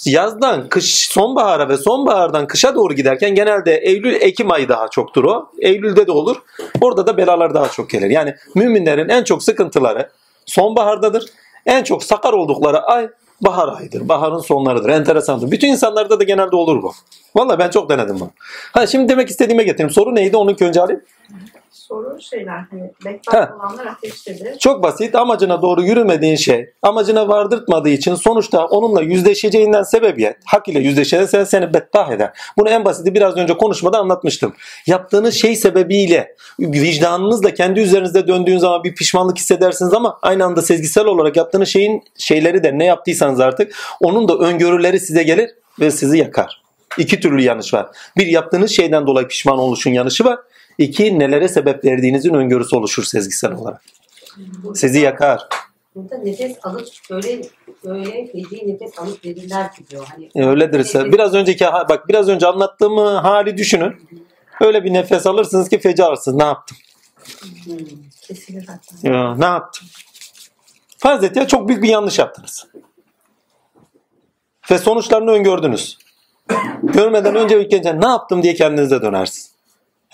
Yazdan kış sonbahara ve sonbahardan kışa doğru giderken genelde Eylül Ekim ayı daha çoktur o. Eylül'de de olur. Orada da belalar daha çok gelir. Yani müminlerin en çok sıkıntıları sonbahardadır. En çok sakar oldukları ay bahar ayıdır. Baharın sonlarıdır. Enteresandır. Bütün insanlarda da genelde olur bu. Vallahi ben çok denedim bunu. Ha şimdi demek istediğime getireyim. Soru neydi? Onu ilk önce alayım. Soru şeyler hani Ha. bedbaht olanlar ateştedir. Çok basit. Amacına doğru yürümediğin şey, amacına vardırtmadığı için sonuçta onunla yüzleşeceğinden sebebiyet, hak ile yüzleşeceğinden seni bettah eder. Bunu en basiti biraz önce konuşmada anlatmıştım. Yaptığınız şey sebebiyle vicdanınızla kendi üzerinizde döndüğün zaman bir pişmanlık hissedersiniz ama aynı anda sezgisel olarak yaptığınız şeyin şeyleri de ne yaptıysanız artık onun da öngörüleri size gelir ve sizi yakar. İki türlü yanlış var. Bir yaptığınız şeyden dolayı pişman oluşun yanlışı var. İki nelere sebep verdiğinizin öngörüsü oluşur sezgisel olarak. Sizi yakar. Burada nefes alıp böyle böyle feci nefes alıp verirler diyor. Hani öyledir. ise- Biraz önceki bak biraz önce anlattığım hali düşünün. Öyle bir nefes alırsınız ki feci alırsınız. Ne yaptım? Hmm. Kesilir hatta. Ya, ne yaptım? Farz et ya çok büyük bir yanlış yaptınız. Ve sonuçlarını öngördünüz. Görmeden önce ilk önce ne yaptım diye kendinize dönersiniz.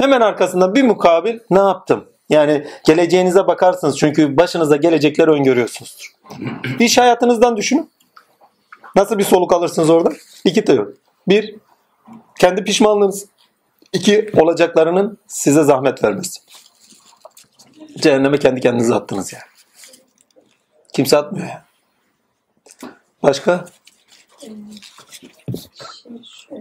Hemen arkasında bir mukabil ne yaptım? Yani geleceğinize bakarsınız çünkü başınıza gelecekleri öngörüyorsunuzdur. İş hayatınızdan düşünün. Nasıl bir soluk alırsınız orada? İki teori. Bir, kendi pişmanlığınız. İki, olacaklarının size zahmet vermesi. Cehenneme kendi kendinize attınız yani. Kimse atmıyor ya. Başka? Şimdi şu, e,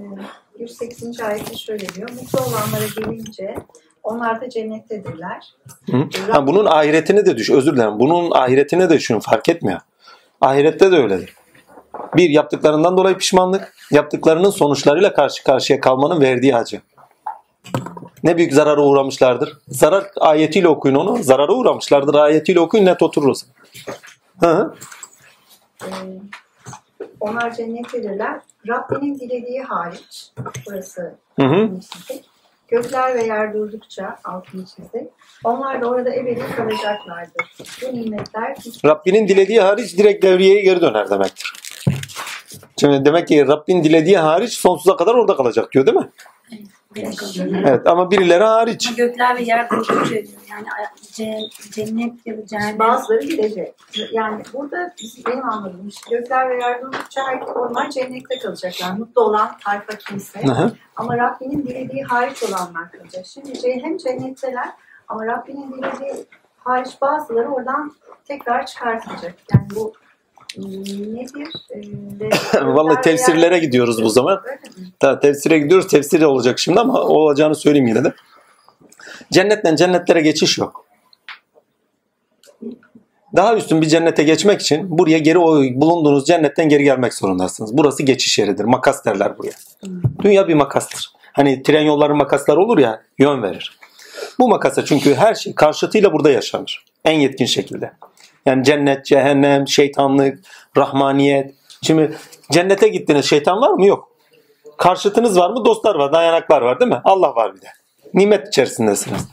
108. ayette şöyle diyor. Mutlu olanlara gelince onlar da cennettedirler. Hı? Ha, bunun ahiretini de düş. Özür dilerim. Bunun ahiretini de düşünün. Fark etmiyor. Ahirette de öyledir. Bir yaptıklarından dolayı pişmanlık, yaptıklarının sonuçlarıyla karşı karşıya kalmanın verdiği acı. Ne büyük zarara uğramışlardır. Zarar ayetiyle okuyun onu. Zarara uğramışlardır ayetiyle okuyun net oturur o zaman. Hı hı. E, onlar cennettedirler. Rabbinin dilediği hariç, burası Hı hı. çizdik. Gökler ve yer durdukça altını çizdik. Onlar da orada ebedi kalacaklardır. Bu nimetler Rabbinin dilediği hariç direkt devriyeye geri döner demektir. Şimdi demek ki Rabbin dilediği hariç sonsuza kadar orada kalacak diyor değil mi? Evet ama birileri hariç. Ama gökler ve yer durdukça diyor. Yani ce- cennet ya da cehennem. bazıları gidecek. Yani burada bizim- benim anladığım işte gökler ve yer durdukça onlar cennette kalacaklar. Mutlu olan tayfa kimse. Hı hı. Ama Rabbinin dilediği hariç olanlar kalacak. Şimdi ce- hem cennetteler ama Rabbinin dilediği hariç bazıları oradan tekrar çıkartılacak. Yani bu *laughs* Vallahi tefsirlere gidiyoruz bu zaman. Ta, tefsire gidiyoruz. Tefsir olacak şimdi ama olacağını söyleyeyim yine de. Cennetten cennetlere geçiş yok. Daha üstün bir cennete geçmek için buraya geri bulunduğunuz cennetten geri gelmek zorundasınız. Burası geçiş yeridir. Makas derler buraya. Dünya bir makastır. Hani tren yolları makasları olur ya yön verir. Bu makasa çünkü her şey karşıtıyla burada yaşanır. En yetkin şekilde. Yani cennet, cehennem, şeytanlık, rahmaniyet. Şimdi cennete gittiniz şeytan var mı? Yok. Karşıtınız var mı? Dostlar var, dayanaklar var değil mi? Allah var bir de. Nimet içerisindesiniz.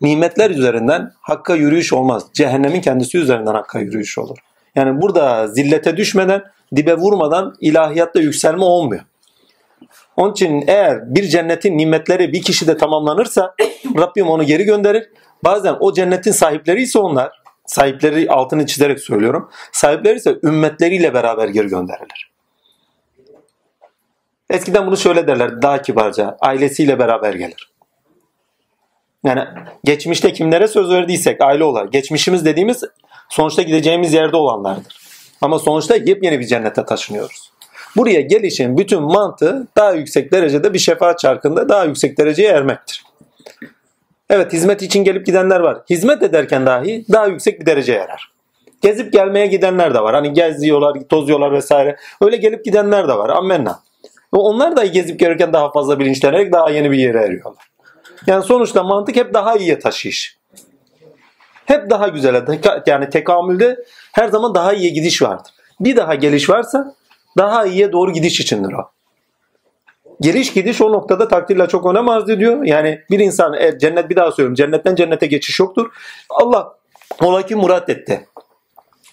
Nimetler üzerinden hakka yürüyüş olmaz. Cehennemin kendisi üzerinden hakka yürüyüş olur. Yani burada zillete düşmeden, dibe vurmadan ilahiyatta yükselme olmuyor. Onun için eğer bir cennetin nimetleri bir kişide tamamlanırsa *coughs* Rabbim onu geri gönderir. Bazen o cennetin sahipleri ise onlar, sahipleri altını çizerek söylüyorum, sahipleri ise ümmetleriyle beraber geri gönderilir. Eskiden bunu şöyle derler daha kibarca, ailesiyle beraber gelir. Yani geçmişte kimlere söz verdiysek aile olarak, geçmişimiz dediğimiz sonuçta gideceğimiz yerde olanlardır. Ama sonuçta yepyeni bir cennete taşınıyoruz. Buraya gelişin bütün mantığı daha yüksek derecede bir şefaat çarkında daha yüksek dereceye ermektir. Evet hizmet için gelip gidenler var. Hizmet ederken dahi daha yüksek bir dereceye erer. Gezip gelmeye gidenler de var. Hani geziyorlar, tozuyorlar vesaire. Öyle gelip gidenler de var. Ammenna. Onlar da gezip gelirken daha fazla bilinçlenerek daha yeni bir yere eriyorlar. Yani sonuçta mantık hep daha iyiye taşıyış. Hep daha güzele, teka- yani tekamülde her zaman daha iyiye gidiş vardır. Bir daha geliş varsa daha iyiye doğru gidiş içindir o. Geliş gidiş o noktada takdirle çok önem arz ediyor. Yani bir insan e, cennet bir daha söylüyorum cennetten cennete geçiş yoktur. Allah ola ki murat etti.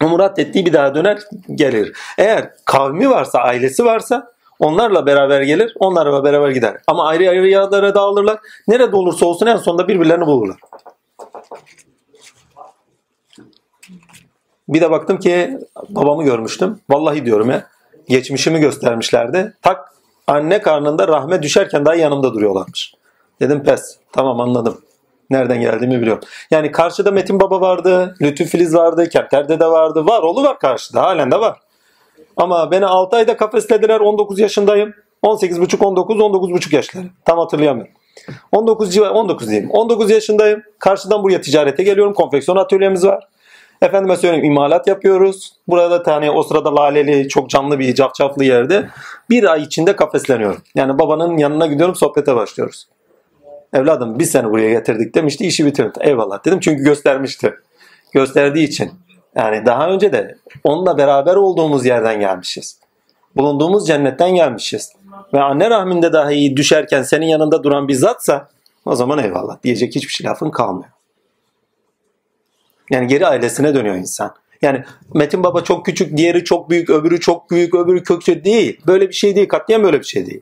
O murat ettiği bir daha döner gelir. Eğer kavmi varsa ailesi varsa onlarla beraber gelir onlarla beraber gider. Ama ayrı ayrı yerlere dağılırlar. Nerede olursa olsun en sonunda birbirlerini bulurlar. Bir de baktım ki babamı görmüştüm. Vallahi diyorum ya. Geçmişimi göstermişlerdi. Tak anne karnında rahme düşerken daha yanımda duruyorlarmış. Dedim pes. Tamam anladım. Nereden geldiğimi biliyorum. Yani karşıda Metin Baba vardı. Lütfü Filiz vardı. Kepter Dede vardı. Var oğlu var karşıda. Halen de var. Ama beni 6 ayda kafeslediler. 19 yaşındayım. 18,5 19 19,5 yaşları. Tam hatırlayamıyorum. 19 civar 19 diyeyim. 19 yaşındayım. Karşıdan buraya ticarete geliyorum. Konfeksiyon atölyemiz var. Efendime söyleyeyim imalat yapıyoruz. Burada tane o sırada laleli çok canlı bir cafcaflı yerde bir ay içinde kafesleniyorum. Yani babanın yanına gidiyorum sohbete başlıyoruz. Evladım biz seni buraya getirdik demişti işi bitirdim. Eyvallah dedim çünkü göstermişti. Gösterdiği için. Yani daha önce de onunla beraber olduğumuz yerden gelmişiz. Bulunduğumuz cennetten gelmişiz. Ve anne rahminde dahi düşerken senin yanında duran bir zatsa o zaman eyvallah diyecek hiçbir şey lafın kalmıyor. Yani geri ailesine dönüyor insan. Yani Metin Baba çok küçük, diğeri çok büyük, öbürü çok büyük, öbürü kökçe değil. Böyle bir şey değil. Katliam böyle bir şey değil.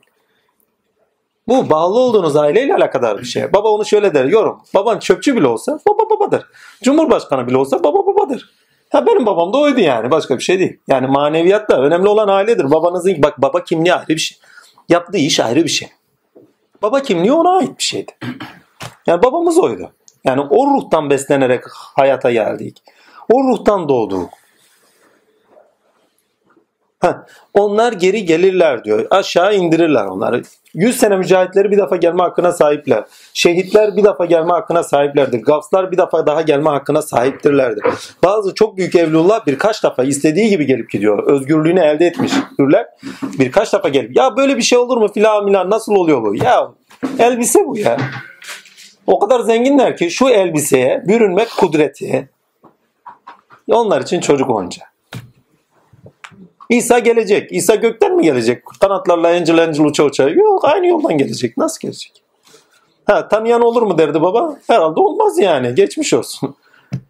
Bu bağlı olduğunuz aileyle alakadar bir şey. Baba onu şöyle der. Yorum. Baban çöpçü bile olsa baba babadır. Cumhurbaşkanı bile olsa baba babadır. Ha benim babam da oydu yani. Başka bir şey değil. Yani maneviyatta önemli olan ailedir. Babanızın bak baba kimliği ayrı bir şey. Yaptığı iş ayrı bir şey. Baba kimliği ona ait bir şeydi. Yani babamız oydu. Yani o ruhtan beslenerek hayata geldik. O ruhtan doğduk. Heh, onlar geri gelirler diyor. Aşağı indirirler onları. 100 sene mücahitleri bir defa gelme hakkına sahipler. Şehitler bir defa gelme hakkına sahiplerdir. Gafslar bir defa daha gelme hakkına sahiptirlerdir. Bazı çok büyük evlullah birkaç defa istediği gibi gelip gidiyor. Özgürlüğünü elde etmiş hürler. Birkaç defa gelip ya böyle bir şey olur mu filan milan nasıl oluyor bu? Ya elbise bu ya. O kadar zenginler ki şu elbiseye bürünmek kudreti. Onlar için çocuk oyuncağı. İsa gelecek. İsa gökten mi gelecek? Kanatlarla encil encil uça uça. Yok aynı yoldan gelecek. Nasıl gelecek? Ha, tanıyan olur mu derdi baba? Herhalde olmaz yani. Geçmiş olsun.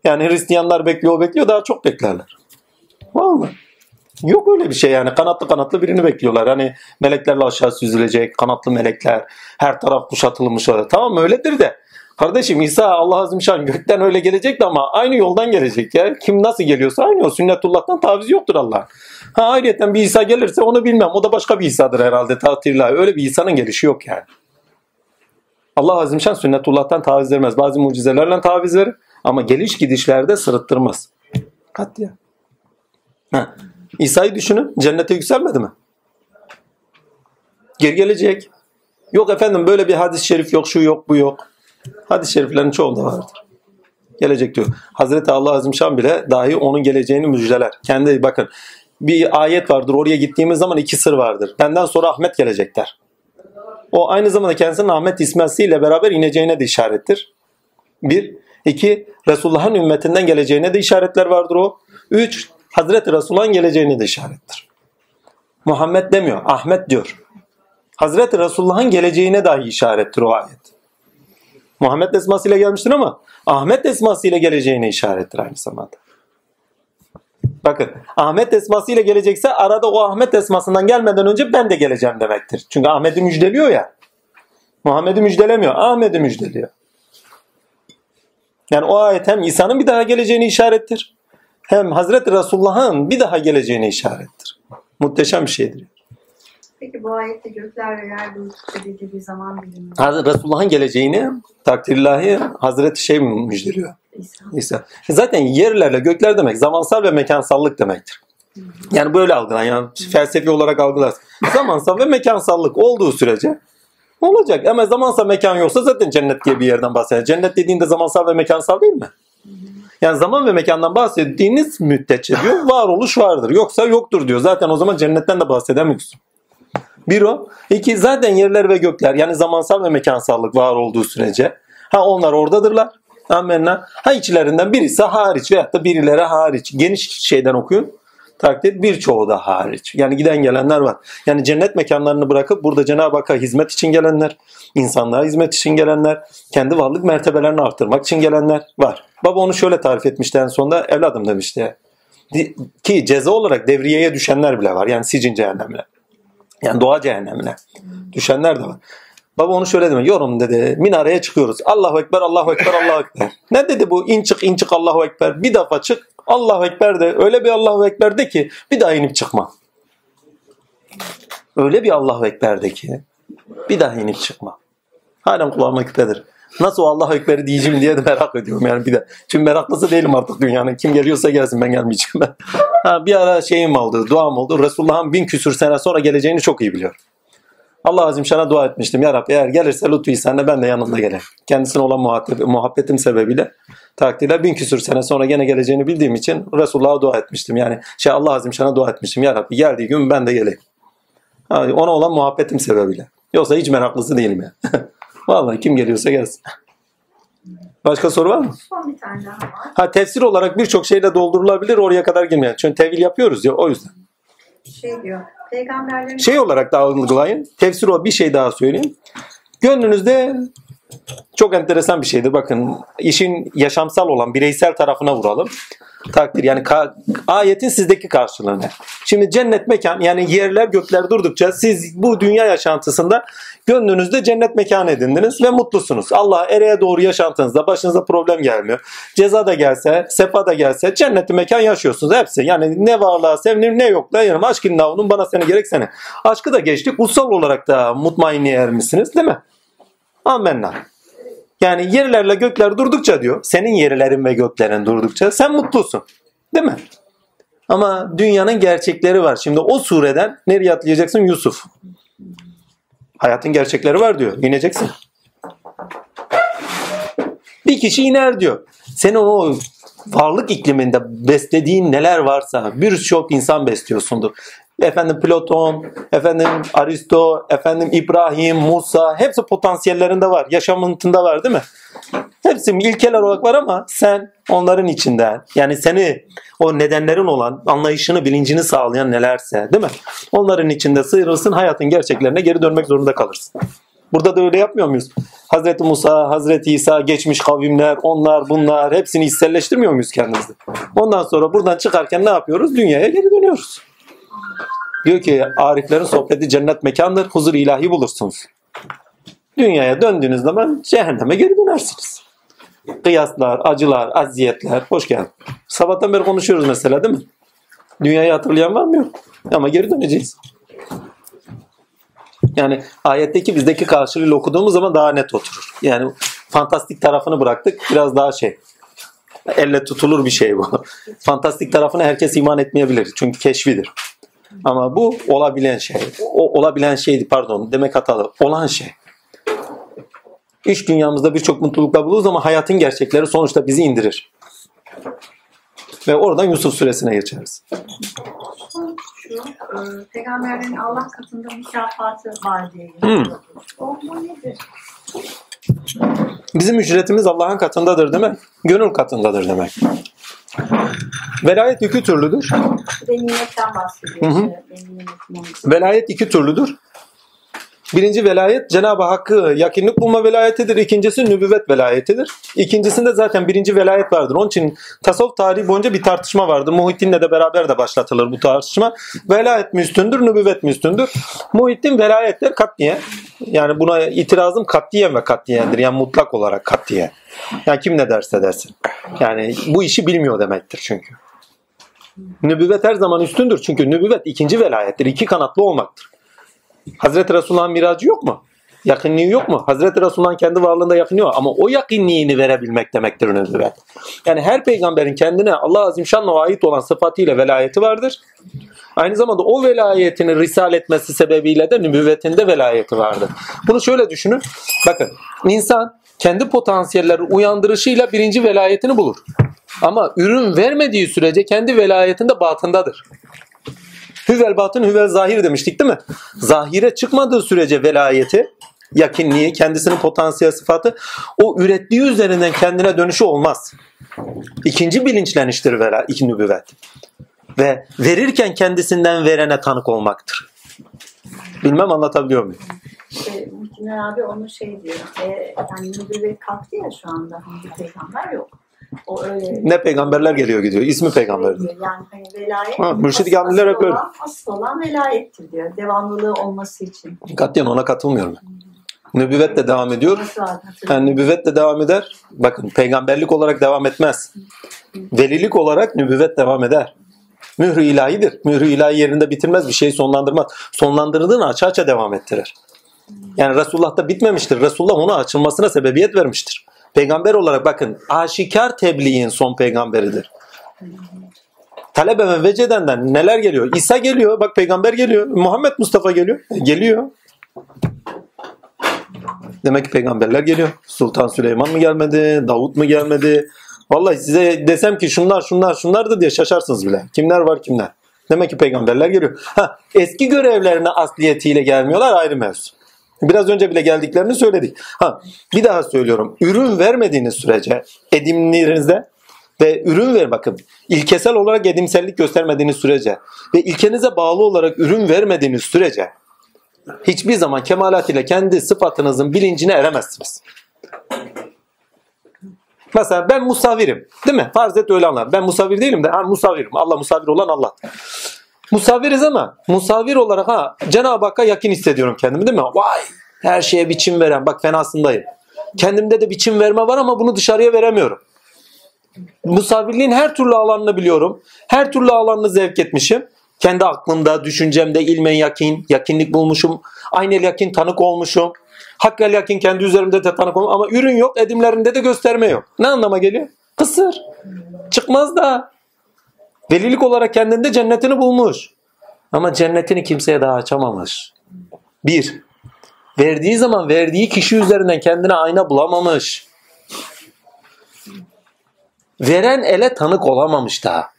Yani Hristiyanlar bekliyor bekliyor daha çok beklerler. Vallahi. Yok öyle bir şey yani kanatlı kanatlı birini bekliyorlar. Hani meleklerle aşağı süzülecek kanatlı melekler her taraf kuşatılmış öyle. Tamam öyledir de Kardeşim İsa Allah Azimşan gökten öyle gelecekti ama aynı yoldan gelecek ya. Kim nasıl geliyorsa aynı yol. Sünnetullah'tan taviz yoktur Allah. Ha ayrıyeten bir İsa gelirse onu bilmem. O da başka bir İsa'dır herhalde tatillah. Öyle bir İsa'nın gelişi yok yani. Allah Azimşan sünnetullah'tan taviz vermez. Bazı mucizelerle taviz verir ama geliş gidişlerde sırıttırmaz. Katya. Ha. İsa'yı düşünün. Cennete yükselmedi mi? Geri gelecek. Yok efendim böyle bir hadis-i şerif yok, şu yok, bu yok. Hadis-i şeriflerin çoğunda vardır. Gelecek diyor. Hazreti Allah Azimşan bile dahi onun geleceğini müjdeler. Kendi bakın bir ayet vardır. Oraya gittiğimiz zaman iki sır vardır. Benden sonra Ahmet gelecekler. O aynı zamanda kendisinin Ahmet ismesiyle beraber ineceğine de işarettir. Bir. iki Resulullah'ın ümmetinden geleceğine de işaretler vardır o. Üç. Hazreti Resulullah'ın geleceğine de işarettir. Muhammed demiyor. Ahmet diyor. Hazreti Resulullah'ın geleceğine dahi işarettir o ayet. Muhammed esmasıyla gelmiştir ama Ahmet esmasıyla geleceğine işarettir aynı zamanda. Bakın Ahmet esmasıyla gelecekse arada o Ahmet esmasından gelmeden önce ben de geleceğim demektir. Çünkü Ahmet'i müjdeliyor ya. Muhammed'i müjdelemiyor. Ahmet'i müjdeliyor. Yani o ayet hem İsa'nın bir daha geleceğini işarettir. Hem Hazreti Resulullah'ın bir daha geleceğini işarettir. Muhteşem bir şeydir. Peki bu ayette gökler ve yer belli bir zaman. Hazreti Resulullah'ın geleceğini takdirlahi Hazreti şey müjdeliyor. İsa. İsa. Zaten yerlerle gökler demek zamansal ve mekansallık demektir. Yani böyle algılan yani felsefi olarak algılarsın. Zamansal ve mekansallık olduğu sürece olacak. Ama zamansal mekan yoksa zaten cennet diye bir yerden bahseder. Cennet dediğinde zamansal ve mekansal değil mi? Yani zaman ve mekandan bahsettiğiniz müddetçe diyor varoluş vardır. Yoksa yoktur diyor. Zaten o zaman cennetten de bahsedemiyorsun. Bir o. İki zaten yerler ve gökler yani zamansal ve mekansallık var olduğu sürece ha onlar oradadırlar. Amenna. Ha içlerinden birisi hariç veyahut da birileri hariç. Geniş şeyden okuyun. Takdir birçoğu da hariç. Yani giden gelenler var. Yani cennet mekanlarını bırakıp burada Cenab-ı Hakk'a hizmet için gelenler, insanlığa hizmet için gelenler, kendi varlık mertebelerini arttırmak için gelenler var. Baba onu şöyle tarif etmişti en sonunda evladım demişti. Ki ceza olarak devriyeye düşenler bile var. Yani sicin cehennemine. Yani doğa cehennemine düşenler de var. Baba onu şöyle demek. Yorum dedi. Minareye çıkıyoruz. Allahu Ekber, Allahu Ekber, Allahu Ekber. *laughs* Ne dedi bu? İn çık, in çık, Allahu Ekber. Bir defa çık. Allahu Ekber de. Öyle bir Allahu Ekber de ki bir daha inip çıkma. Öyle bir Allahu Ekber de ki bir daha inip çıkma. Halen kulağıma küpedir. Nasıl o Allahu Ekber'i diyeceğim diye de merak ediyorum yani bir de. Çünkü meraklısı değilim artık dünyanın. Kim geliyorsa gelsin ben gelmeyeceğim. *laughs* Ha, bir ara şeyim oldu, duam oldu. Resulullah'ın bin küsür sene sonra geleceğini çok iyi biliyorum. Allah Azim Şan'a dua etmiştim. Ya Rabbi eğer gelirse lütfü senle ben de yanında gelirim. Kendisine olan muhabbet, muhabbetim sebebiyle takdirle bin küsür sene sonra gene geleceğini bildiğim için Resulullah'a dua etmiştim. Yani şey Allah Azim Şan'a dua etmiştim. Ya Rabbi geldiği gün ben de geleyim. Ha, ona olan muhabbetim sebebiyle. Yoksa hiç meraklısı değilim ya. *laughs* Vallahi kim geliyorsa gelsin. Başka soru var mı? Son bir tane daha var. Ha tefsir olarak birçok şeyle doldurulabilir oraya kadar girmeyen. Çünkü tevil yapıyoruz ya o yüzden. Şey diyor. Peygamberlerin Şey olarak da algılayın. Tefsir o bir şey daha söyleyeyim. Gönlünüzde çok enteresan bir şeydir. Bakın işin yaşamsal olan bireysel tarafına vuralım. Takdir yani ayetin sizdeki karşılığı ne? Şimdi cennet mekan yani yerler gökler durdukça siz bu dünya yaşantısında gönlünüzde cennet mekanı edindiniz ve mutlusunuz. Allah ereğe doğru yaşantınızda başınıza problem gelmiyor. Ceza da gelse, sefa da gelse cennetli mekan yaşıyorsunuz hepsi. Yani ne varlığa sevinim ne yokluğa yanım. Aşkın navunun bana seni gerek seni. Aşkı da geçtik. Kutsal olarak da mutmainliğe ermişsiniz değil mi? Amenna. Yani yerlerle gökler durdukça diyor. Senin yerlerin ve göklerin durdukça sen mutlusun. Değil mi? Ama dünyanın gerçekleri var. Şimdi o sureden nereye atlayacaksın? Yusuf. Hayatın gerçekleri var diyor. İneceksin. Bir kişi iner diyor. Senin o varlık ikliminde beslediğin neler varsa birçok insan besliyorsundur. Efendim Platon, efendim Aristo, efendim İbrahim, Musa hepsi potansiyellerinde var. Yaşamında var değil mi? Hepsi ilkeler olarak var ama sen onların içinden yani seni o nedenlerin olan anlayışını, bilincini sağlayan nelerse değil mi? Onların içinde sıyrılsın hayatın gerçeklerine geri dönmek zorunda kalırsın. Burada da öyle yapmıyor muyuz? Hazreti Musa, Hazreti İsa, geçmiş kavimler, onlar bunlar hepsini içselleştirmiyor muyuz kendimizde? Ondan sonra buradan çıkarken ne yapıyoruz? Dünyaya geri dönüyoruz. Diyor ki Ariflerin sohbeti cennet mekandır, huzur ilahi bulursunuz. Dünyaya döndüğünüz zaman cehenneme geri dönersiniz. Kıyaslar, acılar, aziyetler. Hoş geldin. Sabahtan beri konuşuyoruz mesela değil mi? Dünyayı hatırlayan var mı yok? Ama geri döneceğiz. Yani ayetteki bizdeki karşılığıyla okuduğumuz zaman daha net oturur. Yani fantastik tarafını bıraktık. Biraz daha şey. Elle tutulur bir şey bu. *laughs* Fantastik tarafına herkes iman etmeyebilir. Çünkü keşfidir. Ama bu olabilen şey. O olabilen şeydi pardon demek hatalı. Olan şey. İş dünyamızda birçok mutlulukla buluruz ama hayatın gerçekleri sonuçta bizi indirir. Ve oradan Yusuf suresine geçeriz. şu e, peygamberlerin Allah katında mükafatı var diye Hmm. O bu nedir? Bizim ücretimiz Allah'ın katındadır demek. Gönül katındadır demek. Velayet iki türlüdür. Bir de nimetten bahsediyor. Hı hı. işte, benim nimetim olsun. Velayet iki türlüdür. Birinci velayet Cenab-ı Hakk'ı yakınlık bulma velayetidir. İkincisi nübüvvet velayetidir. İkincisinde zaten birinci velayet vardır. Onun için tasavvuf tarihi boyunca bir tartışma vardır. Muhittin'le de beraber de başlatılır bu tartışma. Velayet mi üstündür, nübüvvet mi üstündür? Muhittin velayetler katliye. Yani buna itirazım katliyen ve katliyendir. Yani mutlak olarak katliye. Yani kim ne derse desin. Yani bu işi bilmiyor demektir çünkü. Nübüvvet her zaman üstündür. Çünkü nübüvvet ikinci velayettir. İki kanatlı olmaktır. Hazreti Resulullah'ın miracı yok mu? Yakınlığı yok mu? Hazreti Resulullah'ın kendi varlığında yakınlığı var. Ama o yakınlığını verebilmek demektir nübüvvet. Yani her peygamberin kendine Allah Azimşan'la ait olan sıfatıyla velayeti vardır. Aynı zamanda o velayetini risal etmesi sebebiyle de nübüvvetinde velayeti vardır. Bunu şöyle düşünün. Bakın insan kendi potansiyelleri uyandırışıyla birinci velayetini bulur. Ama ürün vermediği sürece kendi velayetinde batındadır. Hüvel batın hüvel zahir demiştik değil mi? Zahire çıkmadığı sürece velayeti, yakinliği, kendisinin potansiyel sıfatı o ürettiği üzerinden kendine dönüşü olmaz. İkinci bilinçleniştir vela, iki nübüvvet. Ve verirken kendisinden verene tanık olmaktır. Bilmem anlatabiliyor muyum? İşte Muhittin abi onu şey diyor. E, yani nübüvvet kalktı ya şu anda. Hani bir peygamber yok. O öyle Ne peygamberler geliyor gidiyor. İsmi peygamberdir. diyor. Yani hani velayet Ha, mürşid-i asıl- kamiller hep öyle. Asıl olan velayettir diyor. Devamlılığı olması için. Katiyen ona katılmıyorum. ben. Nübüvvet de devam ediyor. Yani nübüvvet de devam eder. Bakın peygamberlik olarak devam etmez. Velilik olarak nübüvvet devam eder. Mührü ilahidir. Mührü ilahi yerinde bitirmez bir şeyi sonlandırmaz. Sonlandırdığını açı açı devam ettirir. Yani Resulullah'ta bitmemiştir. Resulullah ona açılmasına sebebiyet vermiştir. Peygamber olarak bakın aşikar tebliğin son peygamberidir. Talebe ve vecedenden neler geliyor? İsa geliyor. Bak peygamber geliyor. Muhammed Mustafa geliyor. E, Geliyor. Demek ki peygamberler geliyor. Sultan Süleyman mı gelmedi? Davut mu gelmedi? Vallahi size desem ki şunlar şunlar şunlardı diye şaşarsınız bile. Kimler var kimler? Demek ki peygamberler geliyor. Ha, eski görevlerine asliyetiyle gelmiyorlar ayrı mevzu. Biraz önce bile geldiklerini söyledik. Ha, bir daha söylüyorum. Ürün vermediğiniz sürece edimlerinizde ve ürün ver bakın. ilkesel olarak edimsellik göstermediğiniz sürece ve ilkenize bağlı olarak ürün vermediğiniz sürece hiçbir zaman kemalat ile kendi sıfatınızın bilincine eremezsiniz. Mesela ben musavirim. Değil mi? Farz et öyle anlar. Ben musavir değilim de ha, musavirim. Allah musavir olan Allah. Musaviriz ama musavir olarak ha Cenab-ı Hakk'a yakın hissediyorum kendimi değil mi? Vay her şeye biçim veren bak fenasındayım. Kendimde de biçim verme var ama bunu dışarıya veremiyorum. Musavvirliğin her türlü alanını biliyorum. Her türlü alanını zevk etmişim. Kendi aklımda, düşüncemde ilmen yakin, yakinlik bulmuşum. Aynel yakin tanık olmuşum. Hakkel yakin kendi üzerimde de tanık olmuşum. Ama ürün yok, edimlerinde de gösterme yok. Ne anlama geliyor? Kısır. Çıkmaz da. Velilik olarak kendinde cennetini bulmuş. Ama cennetini kimseye daha açamamış. Bir. Verdiği zaman verdiği kişi üzerinden kendine ayna bulamamış. Veren ele tanık olamamış daha.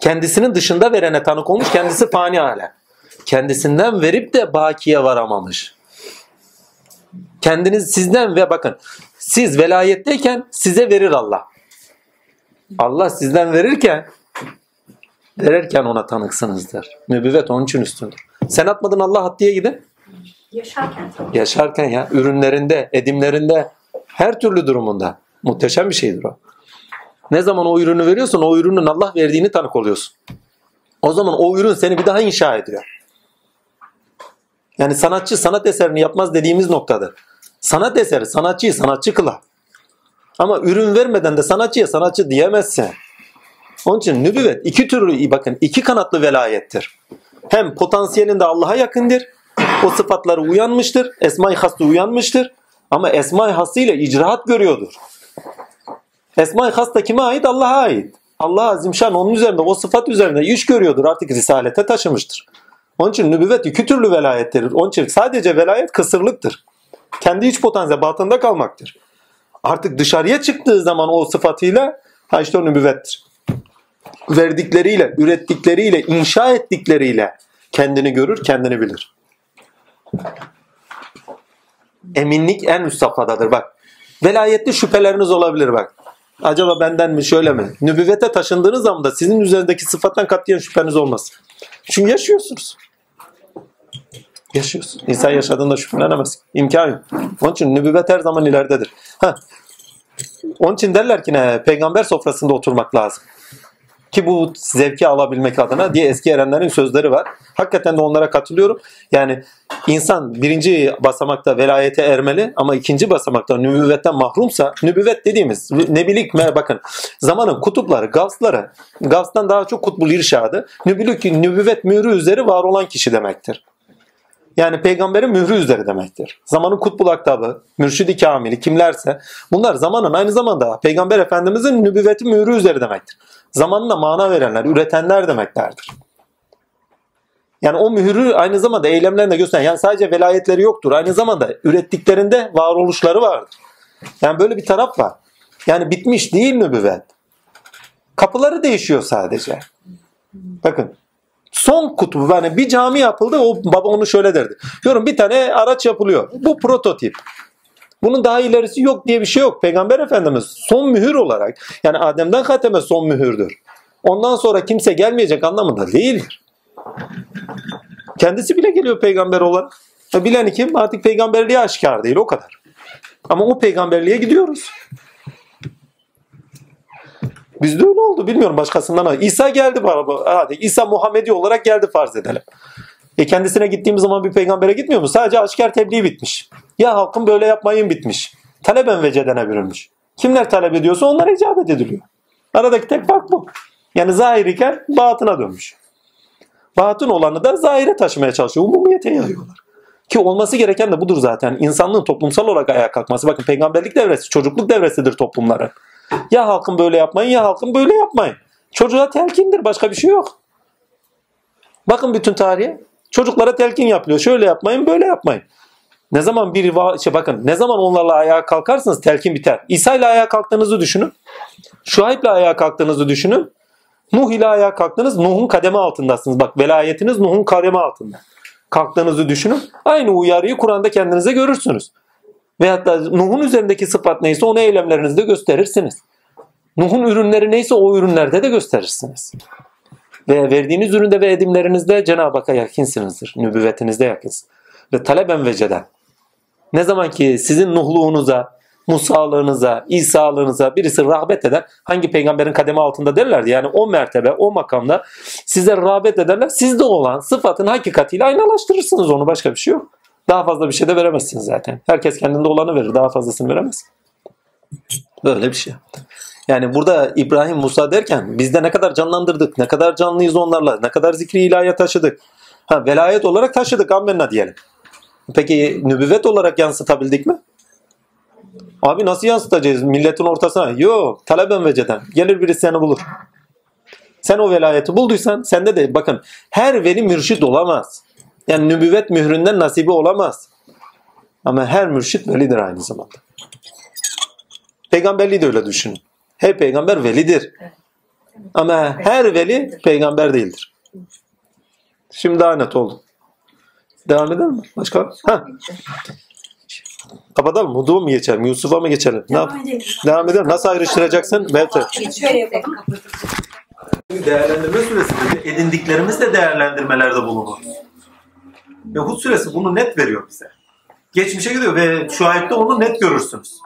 Kendisinin dışında verene tanık olmuş, kendisi fani hale. Kendisinden verip de bakiye varamamış. Kendiniz sizden ve bakın siz velayetteyken size verir Allah. Allah sizden verirken verirken ona tanıksınızdır. Nübüvvet onun için üstündür. Sen atmadın Allah at diye gidin. Yaşarken. Yaşarken ya ürünlerinde, edimlerinde her türlü durumunda. Muhteşem bir şeydir o. Ne zaman o ürünü veriyorsun o ürünün Allah verdiğini tanık oluyorsun. O zaman o ürün seni bir daha inşa ediyor. Yani sanatçı sanat eserini yapmaz dediğimiz noktadır. Sanat eseri sanatçıyı sanatçı kılar. Ama ürün vermeden de sanatçıya sanatçı diyemezsin. Onun için nübüvvet iki türlü bakın iki kanatlı velayettir. Hem potansiyelinde Allah'a yakındır. O sıfatları uyanmıştır. Esma-i Has'ta uyanmıştır. Ama Esma-i Has'ı icraat görüyordur. Esma-i Has da kime ait? Allah'a ait. Allah Azimşan onun üzerinde, o sıfat üzerinde iş görüyordur. Artık risalete taşımıştır. Onun için nübüvvet iki türlü velayettir. Onun için sadece velayet kısırlıktır. Kendi iç potansiyel batında kalmaktır. Artık dışarıya çıktığı zaman o sıfatıyla ha işte o nübüvvettir. Verdikleriyle, ürettikleriyle, inşa ettikleriyle kendini görür, kendini bilir. Eminlik en üst safhadadır bak. Velayetli şüpheleriniz olabilir bak. Acaba benden mi şöyle mi? Nübüvvete taşındığınız zaman da sizin üzerindeki sıfattan katiyen şüpheniz olmaz. Çünkü yaşıyorsunuz. Yaşıyorsun. İsa yaşadığında şüphelenemez. İmkan yok. Onun için nübüvvet her zaman ileridedir. Ha. Onun için derler ki ne? Peygamber sofrasında oturmak lazım. Ki bu zevki alabilmek adına diye eski erenlerin sözleri var. Hakikaten de onlara katılıyorum. Yani insan birinci basamakta velayete ermeli ama ikinci basamakta nübüvvetten mahrumsa nübüvvet dediğimiz nebilik bakın zamanın kutupları, gavsları gavstan daha çok kutbul irşadı nübülük, nübüvvet mührü üzeri var olan kişi demektir. Yani peygamberin mührü üzeri demektir. Zamanın kutbul aktabı, mürşidi kamili kimlerse bunlar zamanın aynı zamanda peygamber efendimizin nübüvveti mührü üzeri demektir. Zamanına mana verenler, üretenler demeklerdir. Yani o mührü aynı zamanda eylemlerinde gösteren yani sadece velayetleri yoktur. Aynı zamanda ürettiklerinde varoluşları vardır. Yani böyle bir taraf var. Yani bitmiş değil nübüvvet. Kapıları değişiyor sadece. Bakın son kutubu yani bir cami yapıldı o baba onu şöyle derdi. Diyorum bir tane araç yapılıyor. Bu prototip. Bunun daha ilerisi yok diye bir şey yok. Peygamber Efendimiz son mühür olarak yani Adem'den Hatem'e son mühürdür. Ondan sonra kimse gelmeyecek anlamında değildir. Kendisi bile geliyor peygamber olarak. E bileni kim? Artık peygamberliğe aşikar değil o kadar. Ama o peygamberliğe gidiyoruz. Bizde öyle oldu. Bilmiyorum başkasından. İsa geldi bana. Hadi İsa Muhammedi olarak geldi farz edelim. E kendisine gittiğimiz zaman bir peygambere gitmiyor mu? Sadece aşikar tebliğ bitmiş. Ya halkın böyle yapmayın bitmiş. Taleben ve cedene bürünmüş. Kimler talep ediyorsa onlara icabet ediliyor. Aradaki tek fark bu. Yani zahir iken batına dönmüş. Batın olanı da zahire taşımaya çalışıyor. Umumiyete yayıyorlar. Ki olması gereken de budur zaten. İnsanlığın toplumsal olarak ayağa kalkması. Bakın peygamberlik devresi, çocukluk devresidir toplumların. Ya halkın böyle yapmayın ya halkın böyle yapmayın. Çocuğa telkindir başka bir şey yok. Bakın bütün tarihe. Çocuklara telkin yapılıyor. Şöyle yapmayın böyle yapmayın. Ne zaman bir va- şey bakın ne zaman onlarla ayağa kalkarsınız telkin biter. İsa ile ayağa kalktığınızı düşünün. Şuayb ile ayağa kalktığınızı düşünün. Nuh ile ayağa kalktınız. Nuh'un kademe altındasınız. Bak velayetiniz Nuh'un kademe altında. Kalktığınızı düşünün. Aynı uyarıyı Kur'an'da kendinize görürsünüz. Veyahut da Nuh'un üzerindeki sıfat neyse onu eylemlerinizde gösterirsiniz. Nuh'un ürünleri neyse o ürünlerde de gösterirsiniz. Ve verdiğiniz üründe ve edimlerinizde Cenab-ı Hakk'a yakınsinizdir. Nübüvvetinizde yakınsınız. Ve taleben veceden. Ne zaman ki sizin Nuhluğunuza, Musa'lığınıza, İsa'lığınıza birisi rağbet eder. Hangi peygamberin kademi altında derlerdi. Yani o mertebe, o makamda size rağbet ederler. Sizde olan sıfatın hakikatiyle aynalaştırırsınız onu. Başka bir şey yok. Daha fazla bir şey de veremezsiniz zaten. Herkes kendinde olanı verir. Daha fazlasını veremez. Böyle bir şey. Yani burada İbrahim Musa derken bizde ne kadar canlandırdık, ne kadar canlıyız onlarla, ne kadar zikri ilahiye taşıdık. Ha, velayet olarak taşıdık ammenna diyelim. Peki nübüvvet olarak yansıtabildik mi? Abi nasıl yansıtacağız milletin ortasına? Yok taleben veceden. Gelir birisi seni bulur. Sen o velayeti bulduysan sende de bakın her veli mürşit olamaz. Yani nübüvvet mühründen nasibi olamaz. Ama her mürşit velidir aynı zamanda. Peygamberliği de öyle düşünün. Her peygamber velidir. Ama her veli peygamber değildir. Şimdi daha net oldu. Devam edelim mi? Başka? Ha, kapatalım mı? Huduma mı geçelim? Yusuf'a mı geçelim? Ne yap? Devam edelim. Devam edelim. Nasıl ayrıştıracaksın? Yapalım. Değerlendirme süresinde edindiklerimiz de değerlendirmelerde bulunur. Ve Hud suresi bunu net veriyor bize. Geçmişe gidiyor ve şu ayette onu net görürsünüz.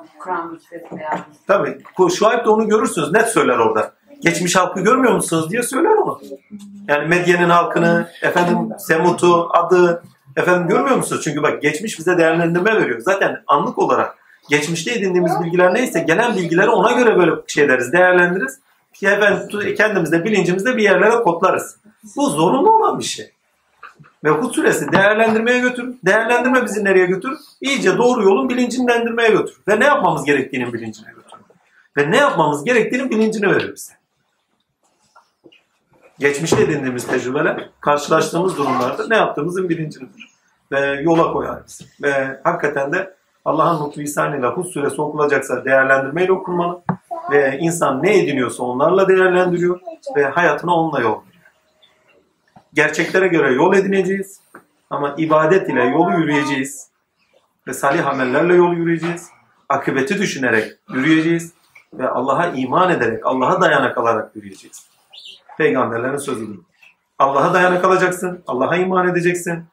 Tabii bu- şu ayette onu görürsünüz. Net söyler orada. Geçmiş halkı görmüyor musunuz diye söyler onu. Yani Medyen'in halkını, efendim Semut'u, adı, efendim görmüyor musunuz? Çünkü bak geçmiş bize değerlendirme veriyor. Zaten anlık olarak geçmişte edindiğimiz bilgiler neyse gelen bilgileri ona göre böyle şey deriz, değerlendiririz. Ki efendim kendimizde, bilincimizde bir yerlere kodlarız. Bu zorunlu olan bir şey. Ve Hud suresi değerlendirmeye götür. Değerlendirme bizi nereye götür? İyice doğru yolun bilincinlendirmeye götür. Ve ne yapmamız gerektiğinin bilincine götür. Ve ne yapmamız gerektiğinin bilincini verir bize. Geçmişte edindiğimiz tecrübeler, karşılaştığımız durumlarda ne yaptığımızın bilincini verir. Ve yola koyar bizi. Ve hakikaten de Allah'ın mutlu lisanıyla Hud suresi okunacaksa değerlendirmeyle okunmalı. Ve insan ne ediniyorsa onlarla değerlendiriyor. Ve hayatına onunla yol. Gerçeklere göre yol edineceğiz. Ama ibadet ile yolu yürüyeceğiz. Ve salih amellerle yol yürüyeceğiz. Akıbeti düşünerek yürüyeceğiz. Ve Allah'a iman ederek, Allah'a dayanak alarak yürüyeceğiz. Peygamberlerin sözüdür. Allah'a dayanak alacaksın, Allah'a iman edeceksin.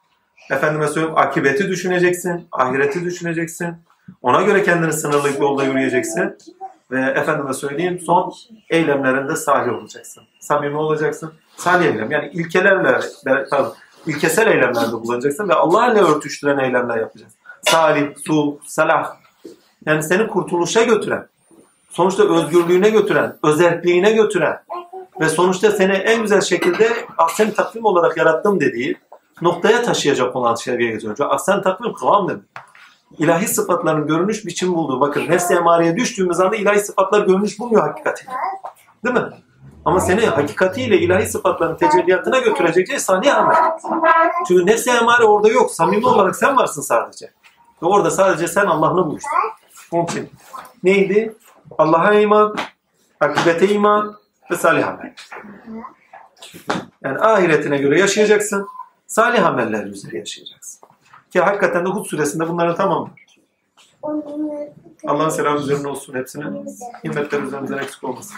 Efendime söyleyeyim akibeti düşüneceksin, ahireti düşüneceksin. Ona göre kendini sınırlı yolda yürüyeceksin. Ve efendime söyleyeyim son eylemlerinde salih olacaksın. Samimi olacaksın. Salih eylem. Yani ilkelerle, pardon, ilkesel eylemlerde bulunacaksın ve Allah ile örtüştüren eylemler yapacaksın. Salih, sul, salah. Yani seni kurtuluşa götüren, sonuçta özgürlüğüne götüren, özelliğine götüren ve sonuçta seni en güzel şekilde ahsen takvim olarak yarattım dediği noktaya taşıyacak olan şeye getiriyor. Çünkü ahsen takvim kıvam demek. İlahi sıfatların görünüş biçim bulduğu. Bakın nefs-i emareye düştüğümüz anda ilahi sıfatlar görünüş bulmuyor hakikati. Değil mi? Ama seni hakikatiyle ilahi sıfatların tecelliyatına götürecek şey salih amel. Çünkü nefs-i emare orada yok. Samimi olarak sen varsın sadece. Ve orada sadece sen Allah'ını bulursun. Onun için neydi? Allah'a iman, akibete iman ve salih amel. Yani ahiretine göre yaşayacaksın. Salih ameller üzere yaşayacaksın. Ki hakikaten de Hud suresinde bunların tamamı. Allah'ın selamı üzerine olsun hepsine. Himmetler üzerinizden eksik olmasın.